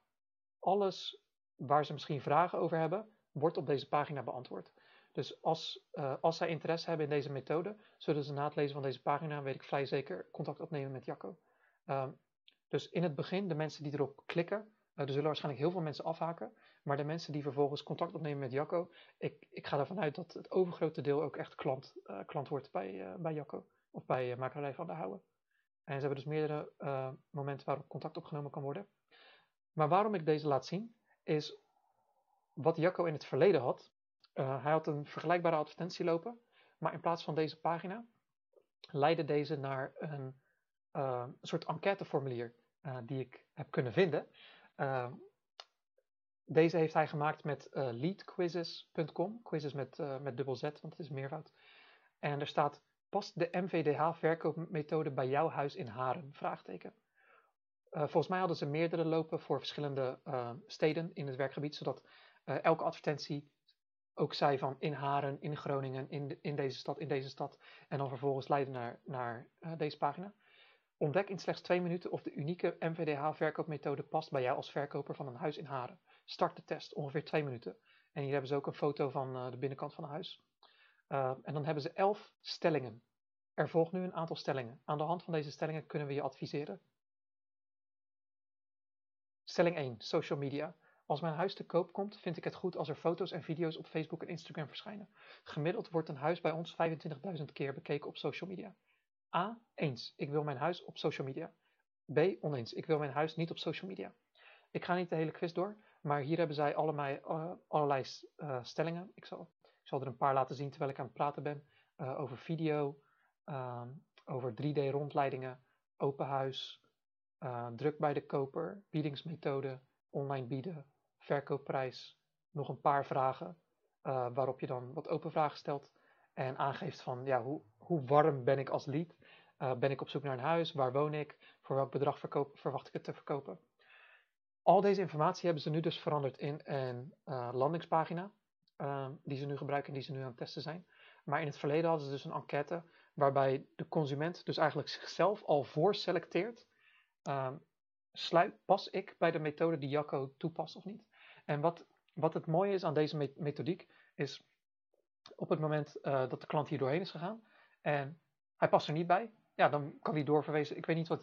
alles waar ze misschien vragen over hebben, wordt op deze pagina beantwoord. Dus als, uh, als zij interesse hebben in deze methode, zullen ze na het lezen van deze pagina, weet ik vrij zeker, contact opnemen met Jacco. Um, dus in het begin, de mensen die erop klikken, uh, er zullen waarschijnlijk heel veel mensen afhaken, maar de mensen die vervolgens contact opnemen met Jacco, ik, ik ga ervan uit dat het overgrote deel ook echt klant, uh, klant wordt bij, bij Jacco of bij Makerij van de Houwen. En ze hebben dus meerdere momenten waarop contact opgenomen kan worden. Maar waarom ik deze laat zien, is wat Jacco in het verleden had. Uh, hij had een vergelijkbare advertentie lopen, maar in plaats van deze pagina leidde deze naar een, een soort enquêteformulier uh, die ik heb kunnen vinden. deze heeft hij gemaakt met leadquizzes.com, quizzes met, met dubbel Z, want het is meervoud. En er staat, past de MVDH verkoopmethode bij jouw huis in Haren? Vraagteken. volgens mij hadden ze meerdere lopen voor verschillende steden in het werkgebied, zodat elke advertentie ook zei van in Haren, in Groningen, in, in deze stad, in deze stad. En dan vervolgens leiden naar, naar uh, deze pagina. Ontdek in slechts twee minuten of de unieke MVDH-verkoopmethode past bij jou als verkoper van een huis in Haren. Start de test, ongeveer twee minuten. En hier hebben ze ook een foto van uh, de binnenkant van een huis. Uh, en dan hebben ze elf stellingen. Er volgt nu een aantal stellingen. Aan de hand van deze stellingen kunnen we je adviseren. Stelling 1, social media. Als mijn huis te koop komt, vind ik het goed als er foto's en video's op Facebook en Instagram verschijnen. Gemiddeld wordt een huis bij ons 25.000 keer bekeken op social media. A. Eens. Ik wil mijn huis op social media. B. Oneens. Ik wil mijn huis niet op social media. Ik ga niet de hele quiz door, maar hier hebben zij allemaal, uh, allerlei uh, stellingen. Ik zal, ik zal er een paar laten zien terwijl ik aan het praten ben. Uh, over video, ehm, over 3D-rondleidingen, open huis, druk bij de koper, biedingsmethode, online bieden, verkoopprijs, nog een paar vragen uh, waarop je dan wat open vragen stelt en aangeeft van ja, hoe, hoe warm ben ik als lead? Uh, ben ik op zoek naar een huis? Waar woon ik? Voor welk bedrag verwacht ik het te verkopen? Al deze informatie hebben ze nu dus veranderd in een uh, landingspagina die ze nu gebruiken en die ze nu aan het testen zijn. Maar in het verleden hadden ze dus een enquête waarbij de consument dus eigenlijk zichzelf al voorselecteert. Sluit, pas ik bij de methode die Jacco toepast of niet? En wat, wat het mooie is aan deze methodiek, is op het moment uh, dat de klant hier doorheen is gegaan en hij past er niet bij, ja, dan kan die doorverwezen. Ik weet niet wat,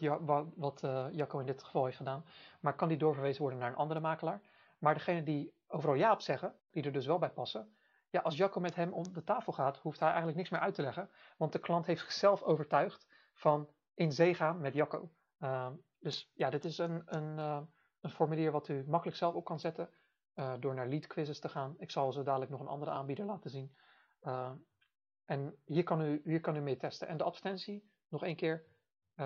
wat, uh, Jacco in dit geval heeft gedaan, maar kan die doorverwezen worden naar een andere makelaar. Maar degene die overal ja op zeggen, die er dus wel bij passen, ja, als Jacco met hem om de tafel gaat, hoeft hij eigenlijk niks meer uit te leggen, want de klant heeft zichzelf overtuigd van in zee gaan met Jacco. Uh, dus ja, dit is een, een, uh, een formulier wat u makkelijk zelf op kan zetten uh, door naar lead quizzes te gaan. Ik zal zo dadelijk nog een andere aanbieder laten zien. Uh, en hier kan, u, hier kan u mee testen. En de advertentie, nog één keer,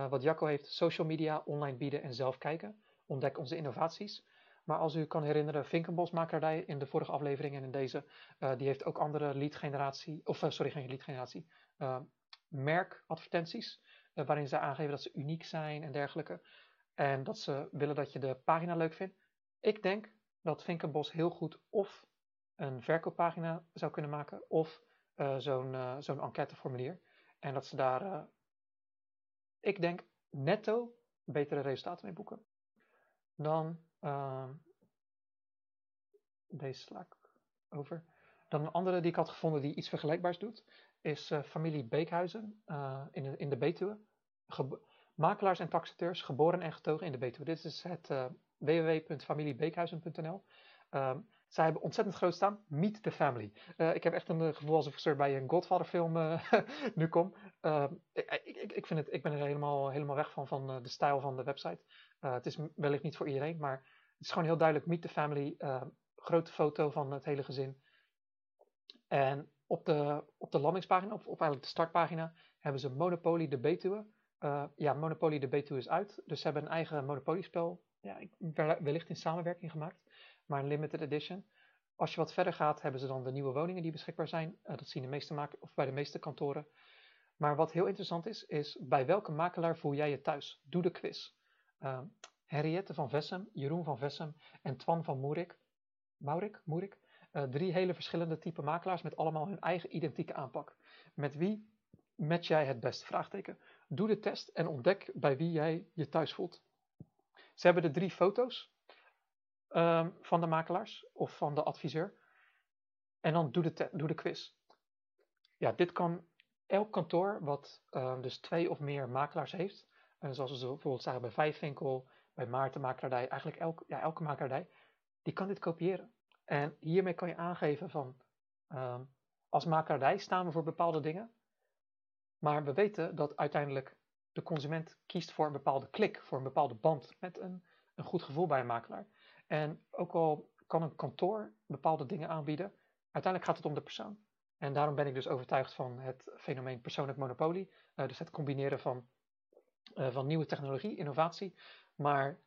wat Jacco heeft, social media, online bieden en zelf kijken. Ontdek onze innovaties. Maar als u kan herinneren, Vinkenbosmakerij in de vorige aflevering en in deze, die heeft ook andere lead generatie, of sorry, geen lead generatie, merkadvertenties. waarin ze aangeven dat ze uniek zijn en dergelijke. En dat ze willen dat je de pagina leuk vindt. Ik denk dat Vinkenbos heel goed of een verkooppagina zou kunnen maken of zo'n uh, zo'n enquêteformulier. En dat ze daar uh, ik denk netto betere resultaten mee boeken. Dan, uh, deze sla ik over. Dan een andere die ik had gevonden die iets vergelijkbaars doet, is familie Beekhuizen in, de, in de Betuwe. Makelaars en taxateurs, geboren en getogen in de Betuwe. Dit is het uh, www.familiebeekhuizen.nl. Um, zij hebben ontzettend groot staan. Meet the Family. Uh, ik heb echt een gevoel alsof ik er bij een Godfather film nu kom. Uh, ik, ik, ik, vind het, ik ben er helemaal, helemaal weg van, van de stijl van de website. het is wellicht niet voor iedereen, maar het is gewoon heel duidelijk Meet the Family. grote foto van het hele gezin. En op de, op de landingspagina, of, of eigenlijk de startpagina, hebben ze Monopoly de Betuwe. Ja, Monopoly de Betuwe is uit. Dus ze hebben een eigen Monopoly-spel ja, wellicht in samenwerking gemaakt maar een limited edition. Als je wat verder gaat, hebben ze dan de nieuwe woningen die beschikbaar zijn. Uh, dat zien de meeste maken, of bij de meeste kantoren. Maar wat heel interessant is, is bij welke makelaar voel jij je thuis? Doe de quiz. Uh, Henriette van Vessem, Jeroen van Vessem en Twan van Moerik. Maurik? Moerik? Uh, drie hele verschillende type makelaars met allemaal hun eigen identieke aanpak. Met wie match jij het best? Vraagteken. Doe de test en ontdek bij wie jij je thuis voelt. Ze hebben de drie foto's um, van de makelaars of van de adviseur. En dan doe de, doe de quiz. Ja, dit kan elk kantoor wat uh, dus twee of meer makelaars heeft. En zoals we bijvoorbeeld zagen bij Vijfwinkel, bij Maarten Makelaardij, eigenlijk elk, ja, elke makelaardij, die kan dit kopiëren. En hiermee kan je aangeven van, um, als makelaardij staan we voor bepaalde dingen. Maar we weten dat uiteindelijk de consument kiest voor een bepaalde klik, voor een bepaalde band met een, een goed gevoel bij een makelaar. En ook al kan een kantoor bepaalde dingen aanbieden, uiteindelijk gaat het om de persoon. En daarom ben ik dus overtuigd van het fenomeen persoonlijk monopolie. Uh, dus het combineren van, uh, van nieuwe technologie, innovatie, maar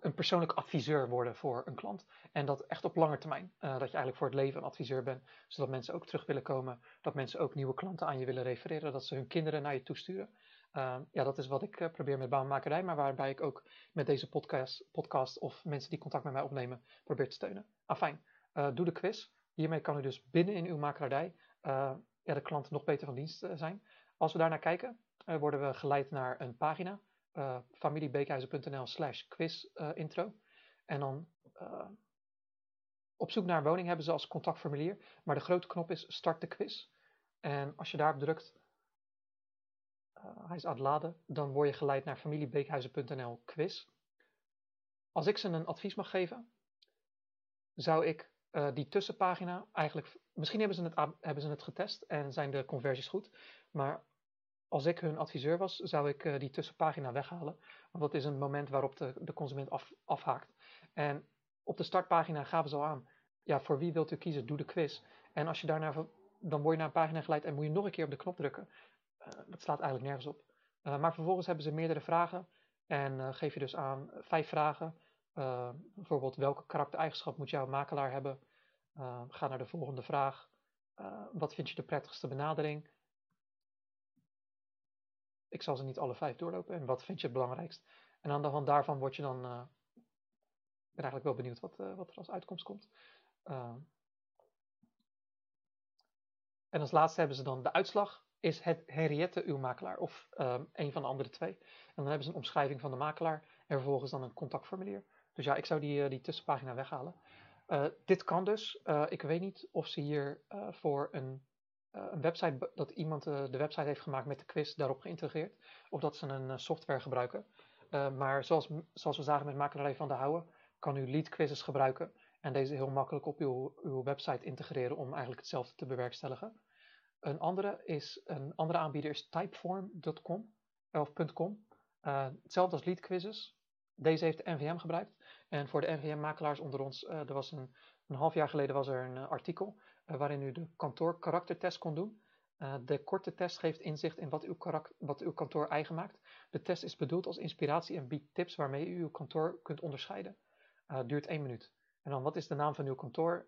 een persoonlijk adviseur worden voor een klant. En dat echt op lange termijn. Uh, dat je eigenlijk voor het leven een adviseur bent, zodat mensen ook terug willen komen. Dat mensen ook nieuwe klanten aan je willen refereren. Dat ze hun kinderen naar je toesturen. Uh, ja, dat is wat ik uh, probeer met baanmakerij, maar waarbij ik ook met deze podcast, podcast of mensen die contact met mij opnemen, probeer te steunen. Afijn, uh, doe de quiz. Hiermee kan u dus binnen in uw makelaardij de klant nog beter van dienst zijn. Als we daarnaar kijken, worden we geleid naar een pagina, familiebeekhuizen.nl slash quiz intro. En dan op zoek naar een woning hebben ze als contactformulier, maar de grote knop is start de quiz. En als je daarop drukt, hij is aan het laden, dan word je geleid naar familiebeekhuizen.nl quiz. Als ik ze een advies mag geven, zou ik die tussenpagina eigenlijk, misschien hebben ze, het, hebben ze het getest en zijn de conversies goed, maar als ik hun adviseur was, zou ik uh, die tussenpagina weghalen, want dat is een moment waarop de, de consument af, afhaakt. En op de startpagina gaven ze al aan, ja, voor wie wilt u kiezen, doe de quiz. En als je daarna, dan word je naar een pagina geleid en moet je nog een keer op de knop drukken. Eh, dat slaat eigenlijk nergens op. Eh, maar vervolgens hebben ze meerdere vragen en eh, geef je dus aan vijf vragen. bijvoorbeeld welke karaktereigenschap moet jouw makelaar hebben? ga naar de volgende vraag. wat vind je de prettigste benadering? Ik zal ze niet alle vijf doorlopen. En wat vind je het belangrijkst? En aan de hand daarvan word je dan. Ik ben eigenlijk wel benieuwd wat, uh, wat er als uitkomst komt. Uh, en als laatste hebben ze dan de uitslag is het Henriette uw makelaar of um, een van de andere twee. En dan hebben ze een omschrijving van de makelaar en vervolgens dan een contactformulier. Dus ja, ik zou die, uh, die tussenpagina weghalen. Dit kan dus. Ik weet niet of ze hier voor een, een, website, dat iemand de website heeft gemaakt met de quiz daarop geïntegreerd. Of dat ze een software gebruiken. maar zoals, zoals we zagen met makelaar van de Houwe, kan u lead quizzes gebruiken. En deze heel makkelijk op uw, uw website integreren om eigenlijk hetzelfde te bewerkstelligen. Een andere, is, een andere aanbieder is typeform.com of .com. Hetzelfde als lead quizzes. Deze heeft de NVM gebruikt. En voor de NVM-makelaars onder ons, er was een, een half jaar geleden was er een artikel waarin u de kantoor karaktertest kon doen. de korte test geeft inzicht in wat uw, wat uw kantoor eigen maakt. De test is bedoeld als inspiratie en biedt tips waarmee u uw kantoor kunt onderscheiden. duurt één minuut. En dan, wat is de naam van uw kantoor?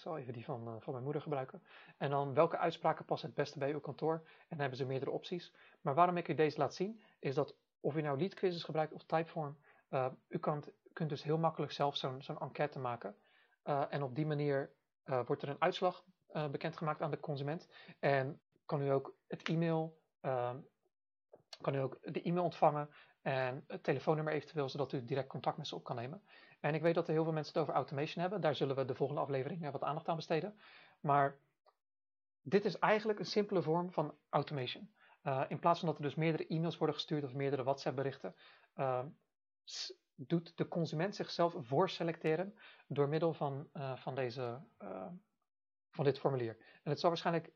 Ik zal even die van, uh, van mijn moeder gebruiken. En dan welke uitspraken passen het beste bij uw kantoor? En dan hebben ze meerdere opties. Maar waarom ik u deze laat zien, is dat of u nou lead quizzes gebruikt of typeform, uh, u kan, kunt dus heel makkelijk zelf zo'n enquête maken. Uh, en op die manier wordt er een uitslag bekendgemaakt aan de consument. En kan u ook het e-mail ehm, kan u ook de e-mail ontvangen en het telefoonnummer eventueel, zodat u direct contact met ze op kan nemen. En ik weet dat er heel veel mensen het over automation hebben. Daar zullen we de volgende aflevering wat aandacht aan besteden. Maar dit is eigenlijk een simpele vorm van automation. In plaats van dat er dus meerdere e-mails worden gestuurd of meerdere WhatsApp-berichten, uh, doet de consument zichzelf voorselecteren door middel van, uh, van, deze, van dit formulier. En het zal waarschijnlijk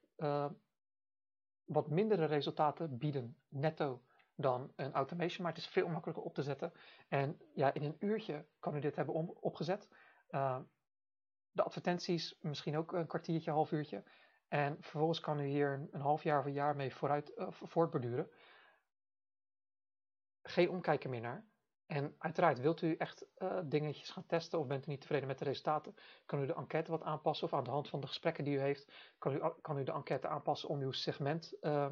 wat mindere resultaten bieden netto dan een automation, maar het is veel makkelijker op te zetten. En ja, in een uurtje kan u dit hebben om, opgezet. de advertenties misschien ook een kwartiertje, half uurtje. En vervolgens kan u hier een, half jaar of een jaar mee vooruit, voortborduren. Geen omkijken meer naar. En uiteraard, wilt u echt uh, dingetjes gaan testen of bent u niet tevreden met de resultaten, kan u de enquête wat aanpassen of aan de hand van de gesprekken die u heeft, kan u, kan u de enquête aanpassen om uw segment uh,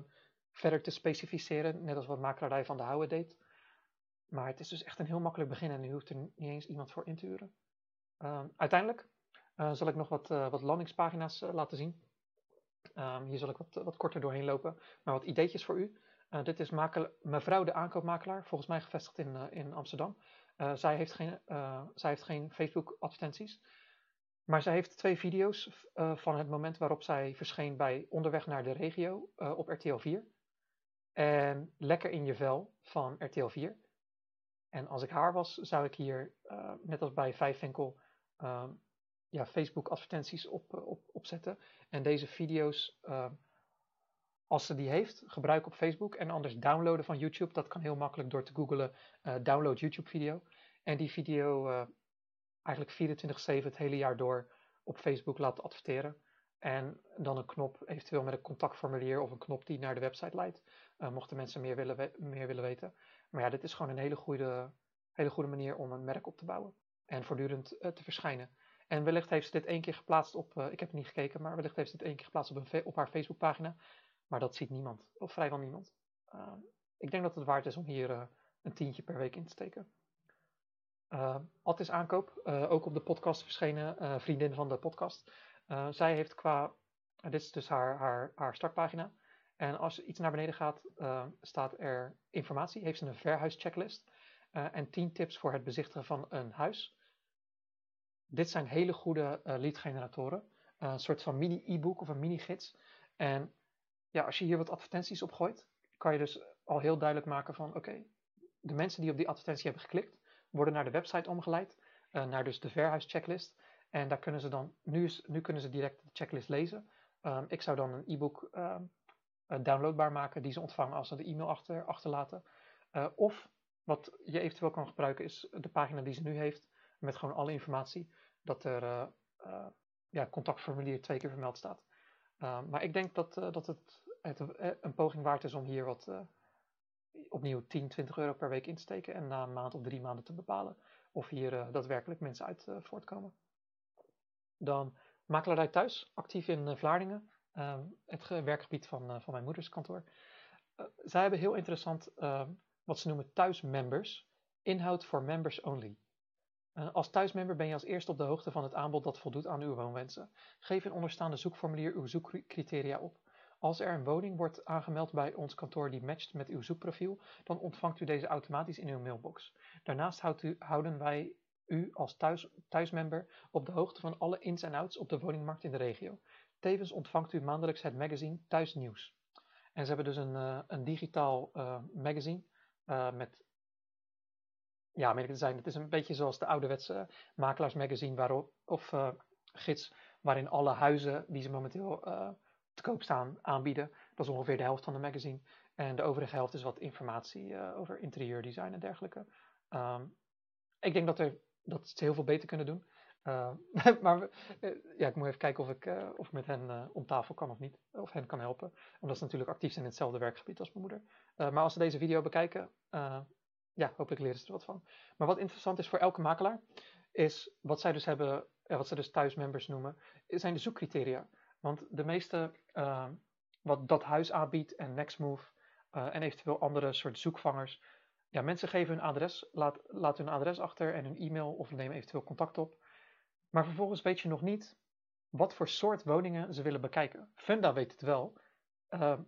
verder te specificeren, net als wat makelaarij van de Houwe deed. Maar het is dus echt een heel makkelijk begin en u hoeft er niet eens iemand voor in te huren. Uh, uiteindelijk zal ik nog wat, wat landingspagina's laten zien. Um, hier zal ik wat, wat, korter doorheen lopen, maar wat ideetjes voor u. Uh, dit is mevrouw de aankoopmakelaar, volgens mij gevestigd in, uh, in Amsterdam. Uh, zij, heeft geen, zij heeft geen Facebook advertenties, maar zij heeft twee video's van het moment waarop zij verscheen bij Onderweg naar de regio op RTL 4. En Lekker in je vel van RTL 4. En als ik haar was, zou ik hier, net als bij Vijfwinkel, ja, Facebook advertenties op, op, opzetten. En deze video's, als ze die heeft, gebruiken op Facebook. En anders downloaden van YouTube. Dat kan heel makkelijk door te googlen uh, download YouTube video. En die video uh, eigenlijk 24-7 het hele jaar door op Facebook laten adverteren. En dan een knop, eventueel met een contactformulier of een knop die naar de website leidt. mochten mensen meer willen, meer willen weten. Maar ja, dit is gewoon een hele goede, hele goede manier om een merk op te bouwen. En voortdurend te verschijnen. En wellicht heeft ze dit één keer geplaatst op, uh, ik heb niet gekeken, maar wellicht heeft ze dit één keer geplaatst op, een, op haar Facebookpagina. Maar dat ziet niemand, of vrijwel niemand. Uh, ik denk dat het waard is om hier uh, een tientje per week in te steken. Ad is aankoop, ook op de podcast verschenen, vriendin van de podcast. zij heeft qua, dit is dus haar, haar, haar startpagina. En als je iets naar beneden gaat, staat er informatie. Heeft ze een verhuischecklist en 10 tips voor het bezichtigen van een huis. Dit zijn hele goede uh, lead generatoren. Uh, een soort van mini e-book of een mini gids. En ja, als je hier wat advertenties op gooit, kan je dus al heel duidelijk maken van oké, de mensen die op die advertentie hebben geklikt, worden naar de website omgeleid, uh, naar dus de verhuischecklist. En daar kunnen ze dan, nu, is, nu kunnen ze direct de checklist lezen. Um, ik zou dan een e-book um, downloadbaar maken die ze ontvangen als ze de e-mail achter, achterlaten. of wat je eventueel kan gebruiken is de pagina die ze nu heeft met gewoon alle informatie dat er ja, contactformulier twee keer vermeld staat. Uh, maar ik denk dat, dat het, het een poging waard is om hier wat opnieuw 10, 20 euro per week in te steken en na een maand of drie maanden te bepalen of hier daadwerkelijk mensen uit voortkomen. Dan makelaarij thuis, actief in Vlaardingen, het werkgebied van, van mijn moeders kantoor. zij hebben heel interessant wat ze noemen thuismembers, inhoud voor members only. Uh, als thuismember ben je als eerste op de hoogte van het aanbod dat voldoet aan uw woonwensen. Geef in onderstaande zoekformulier uw zoekcriteria op. Als er een woning wordt aangemeld bij ons kantoor die matcht met uw zoekprofiel, dan ontvangt u deze automatisch in uw mailbox. Daarnaast houden wij u als thuis, thuismember op de hoogte van alle ins en outs op de woningmarkt in de regio. Tevens ontvangt u maandelijks het magazine Thuisnieuws. En ze hebben dus een, uh, een digitaal uh, magazine met ja, om te zijn, het is een beetje zoals de ouderwetse makelaarsmagazine waarop, of uh, gids, waarin alle huizen die ze momenteel uh, te koop staan aanbieden. Dat is ongeveer de helft van de magazine. En de overige helft is wat informatie uh, over interieurdesign en dergelijke. Um, ik denk dat, er, dat ze heel veel beter kunnen doen. maar ja, ik moet even kijken of ik, of ik met hen om tafel kan of niet. Of hen kan helpen. Omdat ze natuurlijk actief zijn in hetzelfde werkgebied als mijn moeder. maar als ze deze video bekijken, ja, hopelijk leren ze er wat van. Maar wat interessant is voor elke makelaar, is wat zij dus hebben, wat ze dus thuismembers noemen, zijn de zoekcriteria. Want de meeste, uh, wat dat huis aanbiedt en Nextmove uh, en eventueel andere soort zoekvangers, ja, mensen geven hun adres, laat, laten hun adres achter en hun e-mail of nemen eventueel contact op. Maar vervolgens weet je nog niet wat voor soort woningen ze willen bekijken. Funda weet het wel.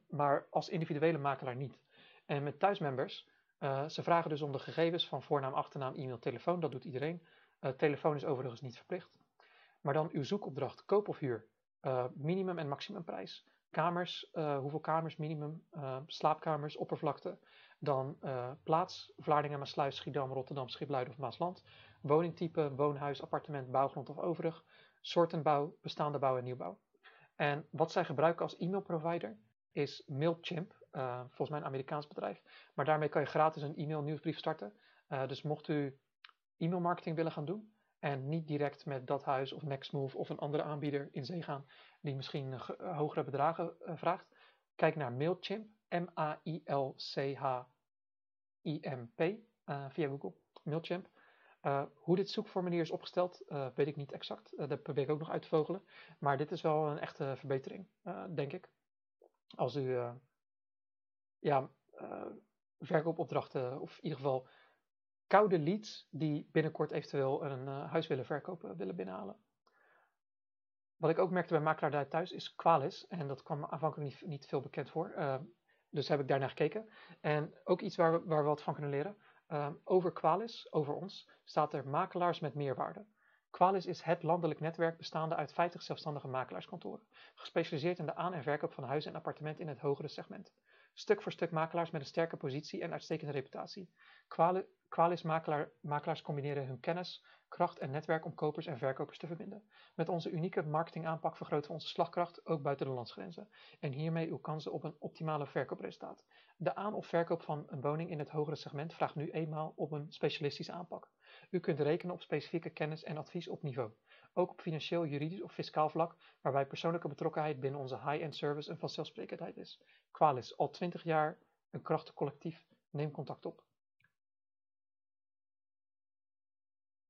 maar als individuele makelaar niet. En met thuismembers, ze vragen dus om de gegevens van voornaam, achternaam, e-mail, telefoon. Dat doet iedereen. telefoon is overigens niet verplicht. Maar dan uw zoekopdracht, koop of huur, minimum en maximumprijs. Kamers, hoeveel kamers, minimum, slaapkamers, oppervlakte, dan plaats, Vlaardingen, Maasluis, Schiedam, Rotterdam, Schipluiden of Maasland. Woningtype, woonhuis, appartement, bouwgrond of overig. Soorten bouw, bestaande bouw en nieuwbouw. En wat zij gebruiken als e-mailprovider is Mailchimp, uh, volgens mij een Amerikaans bedrijf. Maar daarmee kan je gratis een e-mail nieuwsbrief starten. Uh, dus mocht u e-mailmarketing willen gaan doen en niet direct met dat huis of Nextmove of een andere aanbieder in zee gaan die misschien hogere bedragen vraagt, kijk naar Mailchimp, M-A-I-L-C-H IMP eh, via Google, Mailchimp. Hoe dit zoekformulier is opgesteld, weet ik niet exact. dat probeer ik ook nog uit te vogelen. Maar dit is wel een echte verbetering, denk ik. Als u ja, verkoopopdrachten, of in ieder geval koude leads, die binnenkort eventueel een huis willen verkopen, willen binnenhalen. Wat ik ook merkte bij Makelaar Thuis is Qualis. En dat kwam aanvankelijk niet, niet veel bekend voor. Dus heb ik daarnaar gekeken. En ook iets waar we, waar wat van kunnen leren. Over Qualis, over ons, staat er makelaars met meerwaarde. Qualis is het landelijk netwerk bestaande uit 50 zelfstandige makelaarskantoren, gespecialiseerd in de aan- en verkoop van huizen en appartementen in het hogere segment. Stuk voor stuk makelaars met een sterke positie en uitstekende reputatie. Qualis makelaar, makelaars combineren hun kennis, kracht en netwerk om kopers en verkopers te verbinden. Met onze unieke marketingaanpak vergroten we onze slagkracht ook buiten de landsgrenzen en hiermee uw kansen op een optimale verkoopresultaat. De aan- of verkoop van een woning in het hogere segment vraagt nu eenmaal op een specialistische aanpak. U kunt rekenen op specifieke kennis en advies op niveau. Ook op financieel, juridisch of fiscaal vlak, waarbij persoonlijke betrokkenheid binnen onze high-end service een vanzelfsprekendheid is. Qualis, al 20 jaar een krachtig collectief. Neem contact op.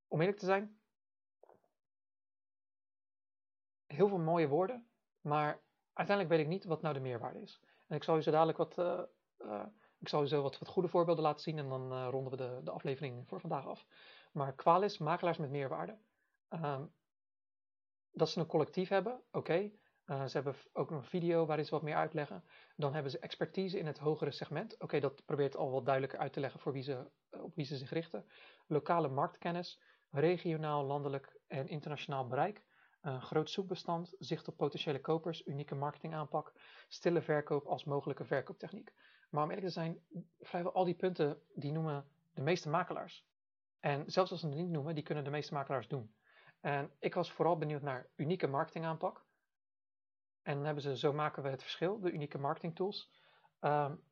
Om eerlijk te zijn, heel veel mooie woorden, maar uiteindelijk weet ik niet wat nou de meerwaarde is. En ik zal u zo dadelijk wat, uh, uh, ik zal u zo wat, wat goede voorbeelden laten zien en dan uh, ronden we de, de aflevering voor vandaag af. Maar Qualis, makelaars met meerwaarde. Um, dat ze een collectief hebben, oké. Okay. ze hebben ook een video waarin ze wat meer uitleggen. Dan hebben ze expertise in het hogere segment. Oké, dat probeert al wat duidelijker uit te leggen voor wie ze, op wie ze zich richten. Lokale marktkennis regionaal, landelijk en internationaal bereik, groot zoekbestand, zicht op potentiële kopers, unieke marketingaanpak, stille verkoop als mogelijke verkooptechniek. Maar om eerlijk te zijn, vrijwel al die punten die noemen de meeste makelaars. En zelfs als ze het niet noemen, die kunnen de meeste makelaars doen. En ik was vooral benieuwd naar unieke marketingaanpak. En dan hebben ze Zo maken we het verschil, de unieke marketingtools. Um,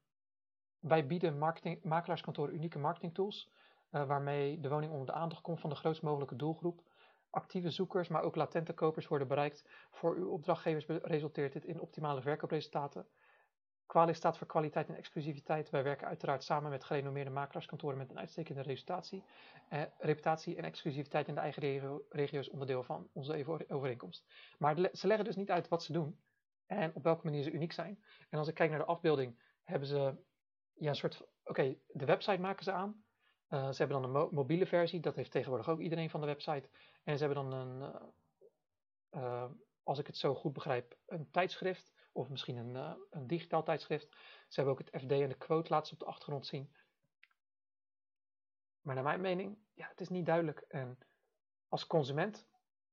wij bieden makelaarskantoren unieke marketingtools uh, waarmee de woning onder de aandacht komt van de grootst mogelijke doelgroep. Actieve zoekers, maar ook latente kopers worden bereikt. Voor uw opdrachtgevers resulteert dit in optimale verkoopresultaten. Qualis staat voor kwaliteit en exclusiviteit. Wij werken uiteraard samen met gerenommeerde makelaarskantoren met een uitstekende reputatie. Eh, reputatie en exclusiviteit in de eigen regio, is onderdeel van onze overeenkomst. Maar ze leggen dus niet uit wat ze doen en op welke manier ze uniek zijn. En als ik kijk naar de afbeelding, hebben ze ja, een soort. Oké, de website maken ze aan. Uh, ze hebben dan een mobiele versie, dat heeft tegenwoordig ook iedereen van de website. En ze hebben dan een, uh, als ik het zo goed begrijp, een tijdschrift of misschien een, een digitaal tijdschrift. Ze hebben ook het FD en de quote laatst op de achtergrond zien. Maar naar mijn mening, ja, het is niet duidelijk. En als consument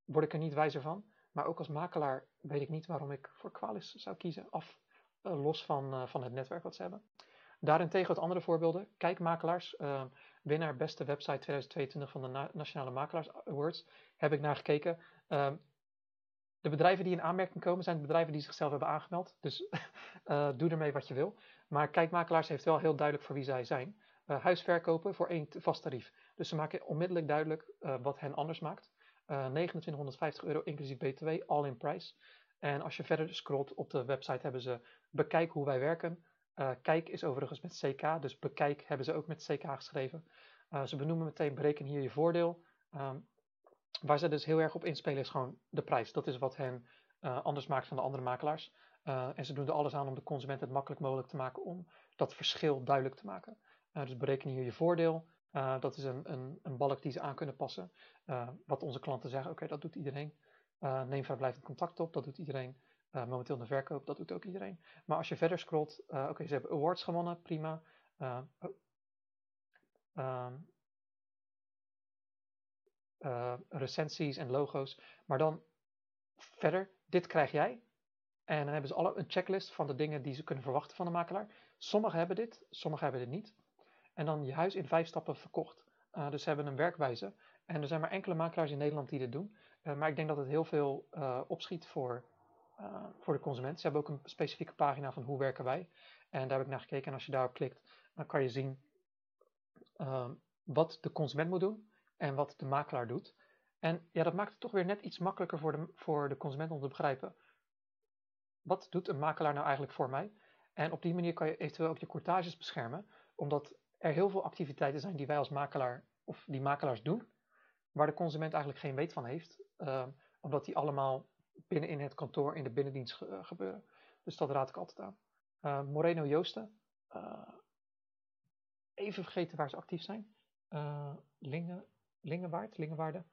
word ik er niet wijzer van. Maar ook als makelaar weet ik niet waarom ik voor Qualis zou kiezen. Af, los van, van het netwerk wat ze hebben. Daarentegen wat andere voorbeelden. Kijkmakelaars, uh, winnaar beste website 2022 van de Nationale Makelaars Awards, heb ik naar gekeken. De bedrijven die in aanmerking komen zijn de bedrijven die zichzelf hebben aangemeld. Dus uh, doe ermee wat je wil. Maar Kijkmakelaars heeft wel heel duidelijk voor wie zij zijn. Uh, huisverkopen voor één vast tarief. Dus ze maken onmiddellijk duidelijk uh, wat hen anders maakt. 2950 euro inclusief btw, all in price. En als je verder scrolt op de website hebben ze bekijk hoe wij werken. Kijk is overigens met CK, dus bekijk hebben ze ook met CK geschreven. Ze benoemen meteen bereken hier je voordeel. Um, waar ze dus heel erg op inspelen is gewoon de prijs. Dat is wat hen uh, anders maakt van de andere makelaars. en ze doen er alles aan om de consument het makkelijk mogelijk te maken om dat verschil duidelijk te maken. dus bereken hier je voordeel. dat is een, een, een, balk die ze aan kunnen passen. wat onze klanten zeggen, oké, dat doet iedereen. neem vrijblijvend contact op, dat doet iedereen. momenteel de verkoop, dat doet ook iedereen. Maar als je verder scrolt, oké, ze hebben awards gewonnen, prima. Oh, ehm, recensies en logo's. Maar dan verder, dit krijg jij. En dan hebben ze alle een checklist van de dingen die ze kunnen verwachten van de makelaar. Sommigen hebben dit, sommigen hebben dit niet. En dan je huis in vijf stappen verkocht. Uh, dus ze hebben een werkwijze. En er zijn maar enkele makelaars in Nederland die dit doen. Uh, maar ik denk dat het heel veel opschiet voor, voor de consument. Ze hebben ook een specifieke pagina van hoe werken wij. En daar heb ik naar gekeken. En als je daarop klikt, dan kan je zien wat de consument moet doen en wat de makelaar doet. En ja, dat maakt het toch weer net iets makkelijker voor de, voor de consument om te begrijpen. Wat doet een makelaar nou eigenlijk voor mij? En op die manier kan je eventueel ook je courtages beschermen, omdat er heel veel activiteiten zijn die wij als makelaar of die makelaars doen, waar de consument eigenlijk geen weet van heeft, uh, omdat die allemaal binnen in het kantoor in de binnendienst uh, gebeuren. Dus dat raad ik altijd aan. Uh, Moreno Joosten, eh, even vergeten waar ze actief zijn. Lingen, Lingenwaard, Lingenwaarde.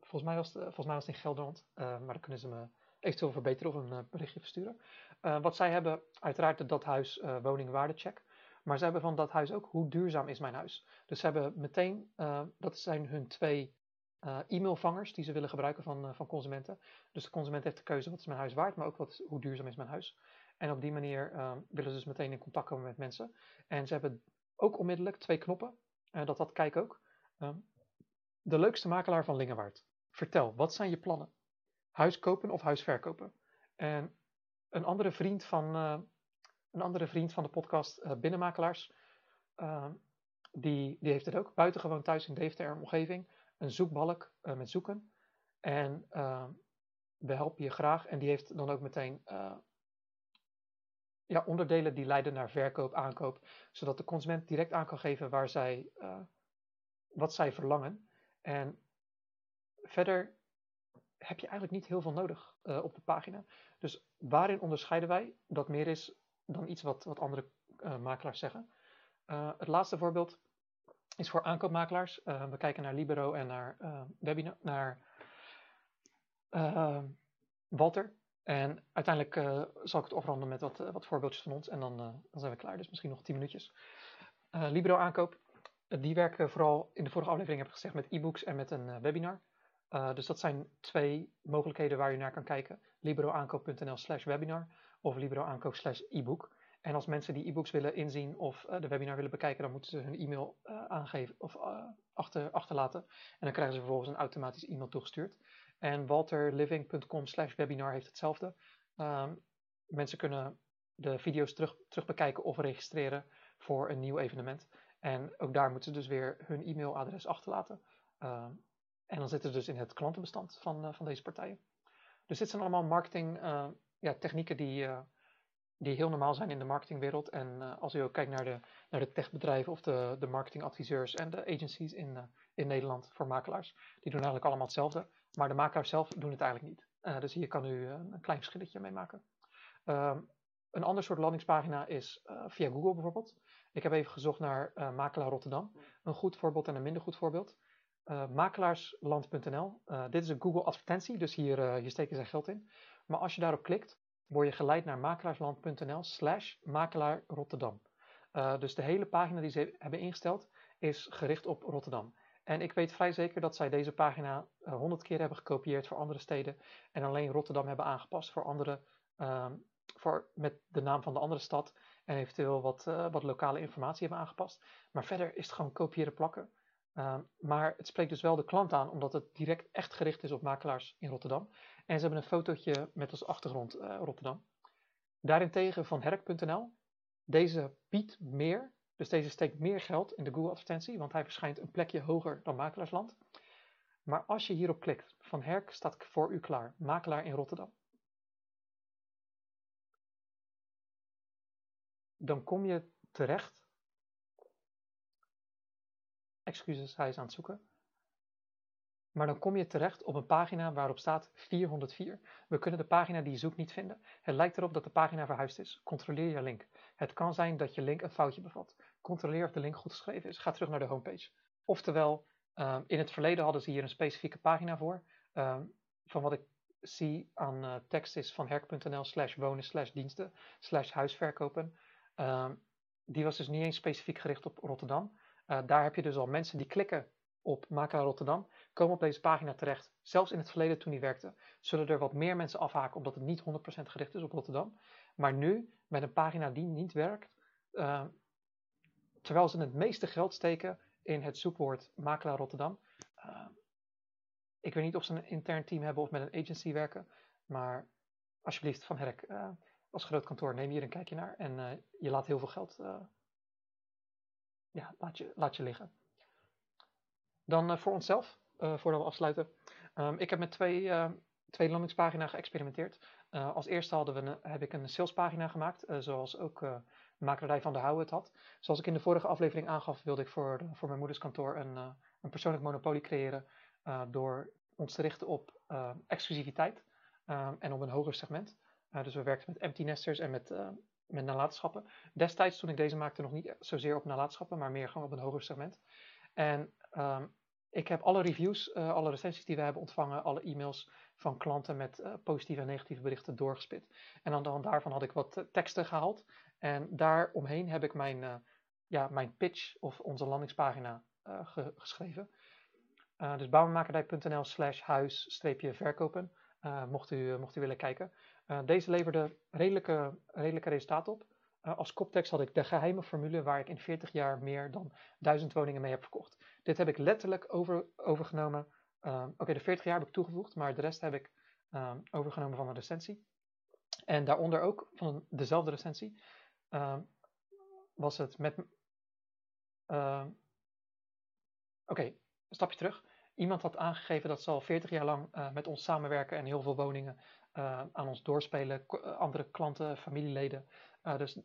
volgens, mij was het, volgens mij was het in Gelderland, maar dan kunnen ze me eventueel verbeteren of een berichtje versturen. wat zij hebben, uiteraard de dat huis woningwaardecheck. Maar ze hebben van dat huis ook, hoe duurzaam is mijn huis? Dus ze hebben meteen, dat zijn hun twee e-mailvangers die ze willen gebruiken van, van consumenten. Dus de consument heeft de keuze, wat is mijn huis waard, maar ook wat, hoe duurzaam is mijn huis? En op die manier willen ze dus meteen in contact komen met mensen. En ze hebben ook onmiddellijk twee knoppen, dat dat kijk ook. De leukste makelaar van Lingenwaard. Vertel, wat zijn je plannen? Huis kopen of huis verkopen? En een andere vriend van, een andere vriend van de podcast, uh, Binnenmakelaars, uh, die, die heeft het ook. Buitengewoon thuis in Deventer omgeving. Een zoekbalk uh, met zoeken. En we helpen je graag. En die heeft dan ook meteen ja, onderdelen die leiden naar verkoop, aankoop. Zodat de consument direct aan kan geven waar zij, wat zij verlangen. En verder heb je eigenlijk niet heel veel nodig op de pagina. Dus waarin onderscheiden wij? Dat meer is dan iets wat, wat andere uh, makelaars zeggen. Uh, het laatste voorbeeld is voor aankoopmakelaars. We kijken naar Libero en naar, webinar, naar Walter. En uiteindelijk zal ik het afronden met wat, wat voorbeeldjes van ons. En dan, dan zijn we klaar, dus misschien nog 10 minuutjes. Libero aankoop. Die werken vooral, in de vorige aflevering heb ik gezegd, met e-books en met een webinar. dus dat zijn twee mogelijkheden waar je naar kan kijken. liberoaankoop.nl slash webinar of Libero aankoop slash e-book. En als mensen die e-books willen inzien of uh, de webinar willen bekijken, dan moeten ze hun e-mail aangeven of achter, achterlaten. En dan krijgen ze vervolgens een automatisch e-mail toegestuurd. En walterliving.com slash webinar heeft hetzelfde. Um, mensen kunnen de video's terug, terug bekijken of registreren voor een nieuw evenement. En ook daar moeten ze dus weer hun e-mailadres achterlaten. Um, en dan zitten ze dus in het klantenbestand van, van deze partijen. Dus dit zijn allemaal marketing ja, technieken die, uh, die heel normaal zijn in de marketingwereld. En als u ook kijkt naar de, naar de techbedrijven of de, de marketingadviseurs en de agencies in, in Nederland voor makelaars, die doen eigenlijk allemaal hetzelfde. Maar de makelaars zelf doen het eigenlijk niet. dus hier kan u een klein verschilletje mee maken. Um, een ander soort landingspagina is via Google bijvoorbeeld. Ik heb even gezocht naar Makelaar Rotterdam. Een goed voorbeeld en een minder goed voorbeeld. makelaarsland.nl. dit is een Google advertentie, dus hier, hier steken ze geld in. Maar als je daarop klikt, word je geleid naar makelaarsland.nl slash makelaar Rotterdam. Uh, dus de hele pagina die ze hebben ingesteld is gericht op Rotterdam. En ik weet vrij zeker dat zij deze pagina uh, 100 keer hebben gekopieerd voor andere steden en alleen Rotterdam hebben aangepast voor andere, uh, voor, met de naam van de andere stad en eventueel wat, uh, wat lokale informatie hebben aangepast. Maar verder is het gewoon kopiëren plakken. Ehm, maar het spreekt dus wel de klant aan, omdat het direct echt gericht is op makelaars in Rotterdam. En ze hebben een fotootje met als achtergrond uh, Rotterdam. Daarentegen van herk.nl. Deze biedt meer, dus deze steekt meer geld in de Google advertentie, want hij verschijnt een plekje hoger dan makelaarsland. Maar als je hierop klikt, van Herk staat voor u klaar, makelaar in Rotterdam. Dan kom je terecht excuses, hij is aan het zoeken. Maar dan kom je terecht op een pagina waarop staat 404. We kunnen de pagina die je zoekt niet vinden. Het lijkt erop dat de pagina verhuisd is. Controleer je link. Het kan zijn dat je link een foutje bevat. Controleer of de link goed geschreven is. Ga terug naar de homepage. Oftewel, um, in het verleden hadden ze hier een specifieke pagina voor. Um, van wat ik zie aan uh, tekst is van herk.nl slash wonen slash diensten slash huisverkopen. Ehm, die was dus niet eens specifiek gericht op Rotterdam. Uh, daar heb je dus al mensen die klikken op Makelaar Rotterdam, komen op deze pagina terecht. Zelfs in het verleden toen die werkte, zullen er wat meer mensen afhaken omdat het niet 100% gericht is op Rotterdam. Maar nu, met een pagina die niet werkt, uh, terwijl ze het meeste geld steken in het zoekwoord Makelaar Rotterdam. Uh, ik weet niet of ze een intern team hebben of met een agency werken, maar alsjeblieft Van Herk, als groot kantoor, neem hier een kijkje naar en je laat heel veel geld ja, laat, je, laat je liggen. Dan voor onszelf, voordat we afsluiten. Um, ik heb met twee, twee landingspagina's geëxperimenteerd. Als eerste hadden we heb ik een salespagina gemaakt, zoals ook uh, Makerij van der Houwe het had. Zoals ik in de vorige aflevering aangaf, wilde ik voor, de, voor mijn moeders kantoor een, een persoonlijk monopolie creëren door ons te richten op exclusiviteit en op een hoger segment. Dus we werkten met empty nesters en met, met nalatenschappen. Destijds, toen ik deze maakte, nog niet zozeer op nalatenschappen, maar meer gewoon op een hoger segment. En um, ik heb alle reviews, uh, alle recensies die we hebben ontvangen, alle e-mails van klanten met positieve en negatieve berichten doorgespit. En aan de hand daarvan had ik wat teksten gehaald. En daaromheen heb ik mijn, ja, mijn pitch of onze landingspagina ge geschreven. dus bouwmakerdij.nl slash huis-verkopen, mocht, u, mocht u willen kijken. deze leverde redelijke, redelijke resultaten op. als koptekst had ik de geheime formule waar ik in 40 jaar meer dan 1000 woningen mee heb verkocht. Dit heb ik letterlijk over, overgenomen. Oké, de 40 jaar heb ik toegevoegd, maar de rest heb ik um, overgenomen van een recensie. En daaronder ook van dezelfde recensie um, was het met. Oké, okay, een stapje terug. Iemand had aangegeven dat ze al 40 jaar lang uh, met ons samenwerken en heel veel woningen uh, aan ons doorspelen. andere klanten, familieleden. Dus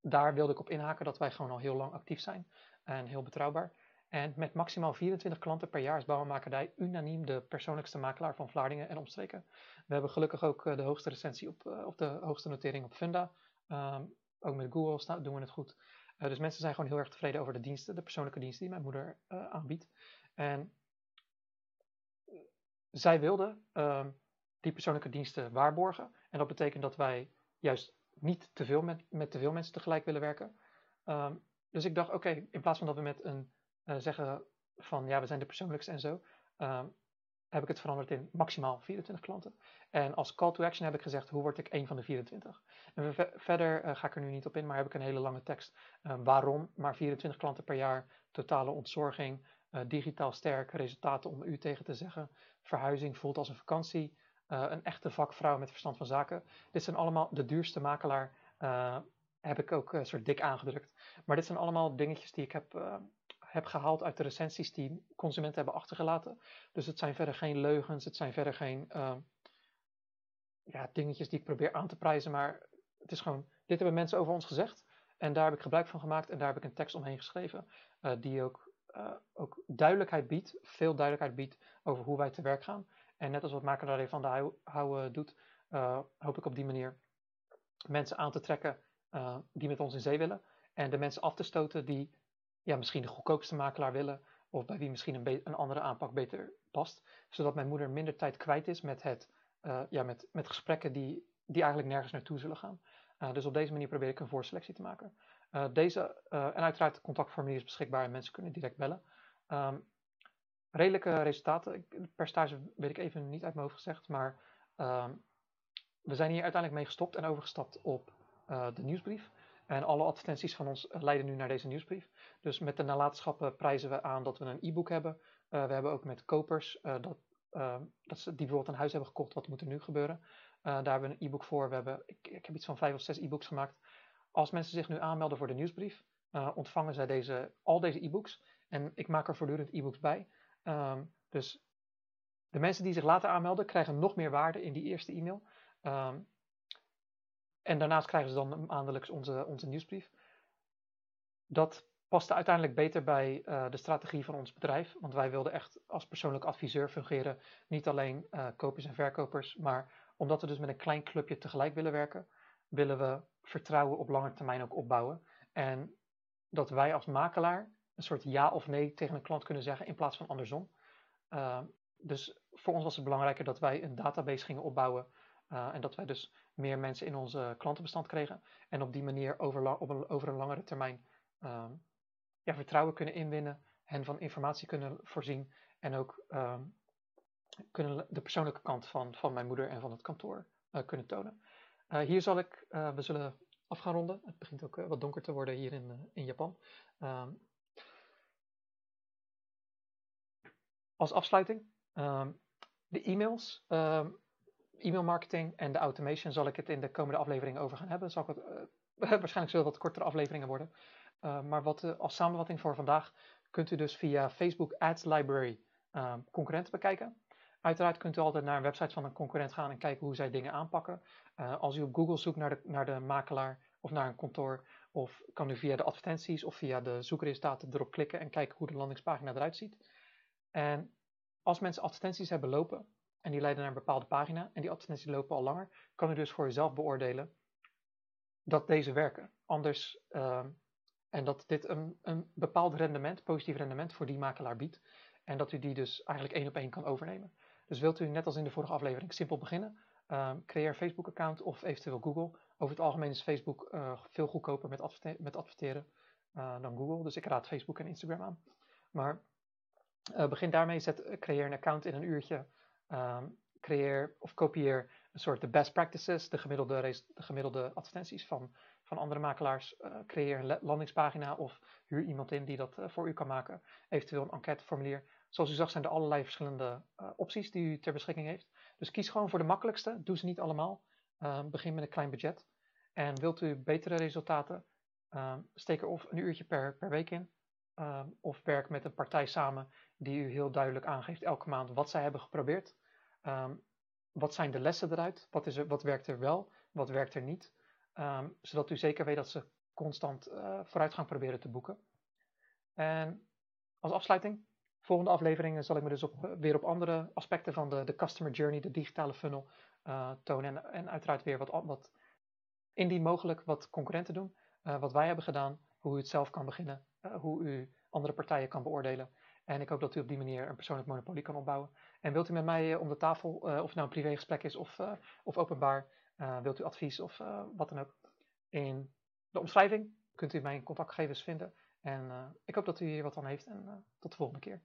daar wilde ik op inhaken dat wij gewoon al heel lang actief zijn en heel betrouwbaar. En met maximaal 24 klanten per jaar is Bouwmakerdij unaniem de persoonlijkste makelaar van Vlaardingen en omstreken. We hebben gelukkig ook eh, de hoogste recensie op, of de hoogste notering op Funda. Um, ook met Google doen we het goed. Dus mensen zijn gewoon heel erg tevreden over de diensten, de persoonlijke diensten die mijn moeder aanbiedt. En zij wilde um, die persoonlijke diensten waarborgen. En dat betekent dat wij juist niet te veel met, met te veel mensen tegelijk willen werken. Um, dus ik dacht, oké, in plaats van dat we met een uh, zeggen van ja, we zijn de persoonlijkste en zo, uh, heb ik het veranderd in maximaal 24 klanten. En als call to action heb ik gezegd, hoe word ik één van de 24? En ver verder uh, ga ik er nu niet op in, maar heb ik een hele lange tekst. Ehm, waarom maar 24 klanten per jaar, totale ontzorging, eh, digitaal sterk, resultaten om u tegen te zeggen, verhuizing voelt als een vakantie, een echte vakvrouw met verstand van zaken. Dit zijn allemaal de duurste makelaar, heb ik ook een soort dik aangedrukt. Maar dit zijn allemaal dingetjes die ik heb heb gehaald uit de recensies die consumenten hebben achtergelaten. Dus het zijn verder geen leugens, het zijn verder geen ja, dingetjes die ik probeer aan te prijzen, maar het is gewoon, dit hebben mensen over ons gezegd en daar heb ik gebruik van gemaakt en daar heb ik een tekst omheen geschreven die ook, uh, ook duidelijkheid biedt, veel duidelijkheid biedt over hoe wij te werk gaan. En net als wat Makelaar van de Hou doet, hoop ik op die manier mensen aan te trekken die met ons in zee willen en de mensen af te stoten die ja, misschien de goedkoopste makelaar willen. Of bij wie misschien een, een andere aanpak beter past. Zodat mijn moeder minder tijd kwijt is met, het, ja, met, met gesprekken die, die eigenlijk nergens naartoe zullen gaan. Dus op deze manier probeer ik een voorselectie te maken. Uh, deze, en uiteraard het contactformulier is beschikbaar en mensen kunnen direct bellen. Um, redelijke resultaten. Per stage weet ik even niet uit mijn hoofd gezegd. Maar um, we zijn hier uiteindelijk mee gestopt en overgestapt op de nieuwsbrief. En alle advertenties van ons eh, leiden nu naar deze nieuwsbrief. Dus met de nalatenschappen prijzen we aan dat we een e-book hebben. We hebben ook met kopers dat, uh, dat ze, die bijvoorbeeld een huis hebben gekocht, wat moet er nu gebeuren. daar hebben we een e-book voor. We hebben, ik, ik heb iets van vijf of zes e-books gemaakt. Als mensen zich nu aanmelden voor de nieuwsbrief, ontvangen zij deze, al deze e-books. En ik maak er voortdurend e-books bij. Um, dus de mensen die zich later aanmelden, krijgen nog meer waarde in die eerste e-mail. Um, en daarnaast krijgen ze dan maandelijks onze, onze nieuwsbrief. Dat paste uiteindelijk beter bij uh, de strategie van ons bedrijf. Want wij wilden echt als persoonlijk adviseur fungeren. Niet alleen uh, kopers en verkopers, maar omdat we dus met een klein clubje tegelijk willen werken, willen we vertrouwen op lange termijn ook opbouwen. En dat wij als makelaar een soort ja of nee tegen een klant kunnen zeggen in plaats van andersom. Uh, dus voor ons was het belangrijker dat wij een database gingen opbouwen en dat wij dus meer mensen in onze klantenbestand kregen. En op die manier over, op een, over een langere termijn ehm, ja, vertrouwen kunnen inwinnen, hen van informatie kunnen voorzien en ook ehm, kunnen de persoonlijke kant van, van mijn moeder en van het kantoor uh, kunnen tonen. Uh, hier zal ik, uh, we zullen af gaan ronden. Het begint ook wat donker te worden hier in, in Japan. Ehm, als afsluiting, um, de e-mails, um, e-mail marketing en de automation zal ik het in de komende afleveringen over gaan hebben. Zal ik het, waarschijnlijk zullen wat kortere afleveringen worden. maar wat, als samenvatting voor vandaag kunt u dus via Facebook Ads Library concurrenten bekijken. Uiteraard kunt u altijd naar een website van een concurrent gaan en kijken hoe zij dingen aanpakken. Uh, als u op Google zoekt naar de, naar de makelaar of naar een kantoor, of kan u via de advertenties of via de zoekresultaten erop klikken en kijken hoe de landingspagina eruit ziet. En als mensen advertenties hebben lopen en die leiden naar een bepaalde pagina en die advertenties lopen al langer, kan u dus voor uzelf beoordelen dat deze werken. Anders, uh, en dat dit een, een bepaald rendement, positief rendement voor die makelaar biedt. En dat u die dus eigenlijk één op één kan overnemen. Dus wilt u net als in de vorige aflevering simpel beginnen, uh, creëer een Facebook-account of eventueel Google. Over het algemeen is Facebook uh, veel goedkoper met, met adverteren uh, dan Google. Dus ik raad Facebook en Instagram aan. Maar eh, begin daarmee, zet, creëer een account in een uurtje. Um, creëer of kopieer een soort de best practices, de gemiddelde, de gemiddelde advertenties van, van andere makelaars. creëer een landingspagina of huur iemand in die dat voor u kan maken. Eventueel een enquêteformulier Zoals u zag zijn er allerlei verschillende uh, opties die u ter beschikking heeft. Dus kies gewoon voor de makkelijkste. Doe ze niet allemaal. Uh, begin met een klein budget. En wilt u betere resultaten, uh, steek er of een uurtje per, per week in. Ehm, of werk met een partij samen die u heel duidelijk aangeeft elke maand wat zij hebben geprobeerd. Ehm, wat zijn de lessen eruit? Wat, is er, wat werkt er wel? Wat werkt er niet? zodat u zeker weet dat ze constant eh, vooruitgang proberen te boeken. En als afsluiting, volgende afleveringen zal ik me dus eh, weer op andere aspecten van de, de customer journey, de digitale funnel, uh, tonen. En, en uiteraard weer wat, wat indien mogelijk wat concurrenten doen. Uh, wat wij hebben gedaan, hoe u het zelf kan beginnen, hoe u andere partijen kan beoordelen. En ik hoop dat u op die manier een persoonlijk monopolie kan opbouwen. En wilt u met mij om de tafel, of het nou een privégesprek is of, of openbaar, wilt u advies of wat dan ook. In de omschrijving kunt u mijn contactgegevens vinden. En ik hoop dat u hier wat aan heeft en tot de volgende keer.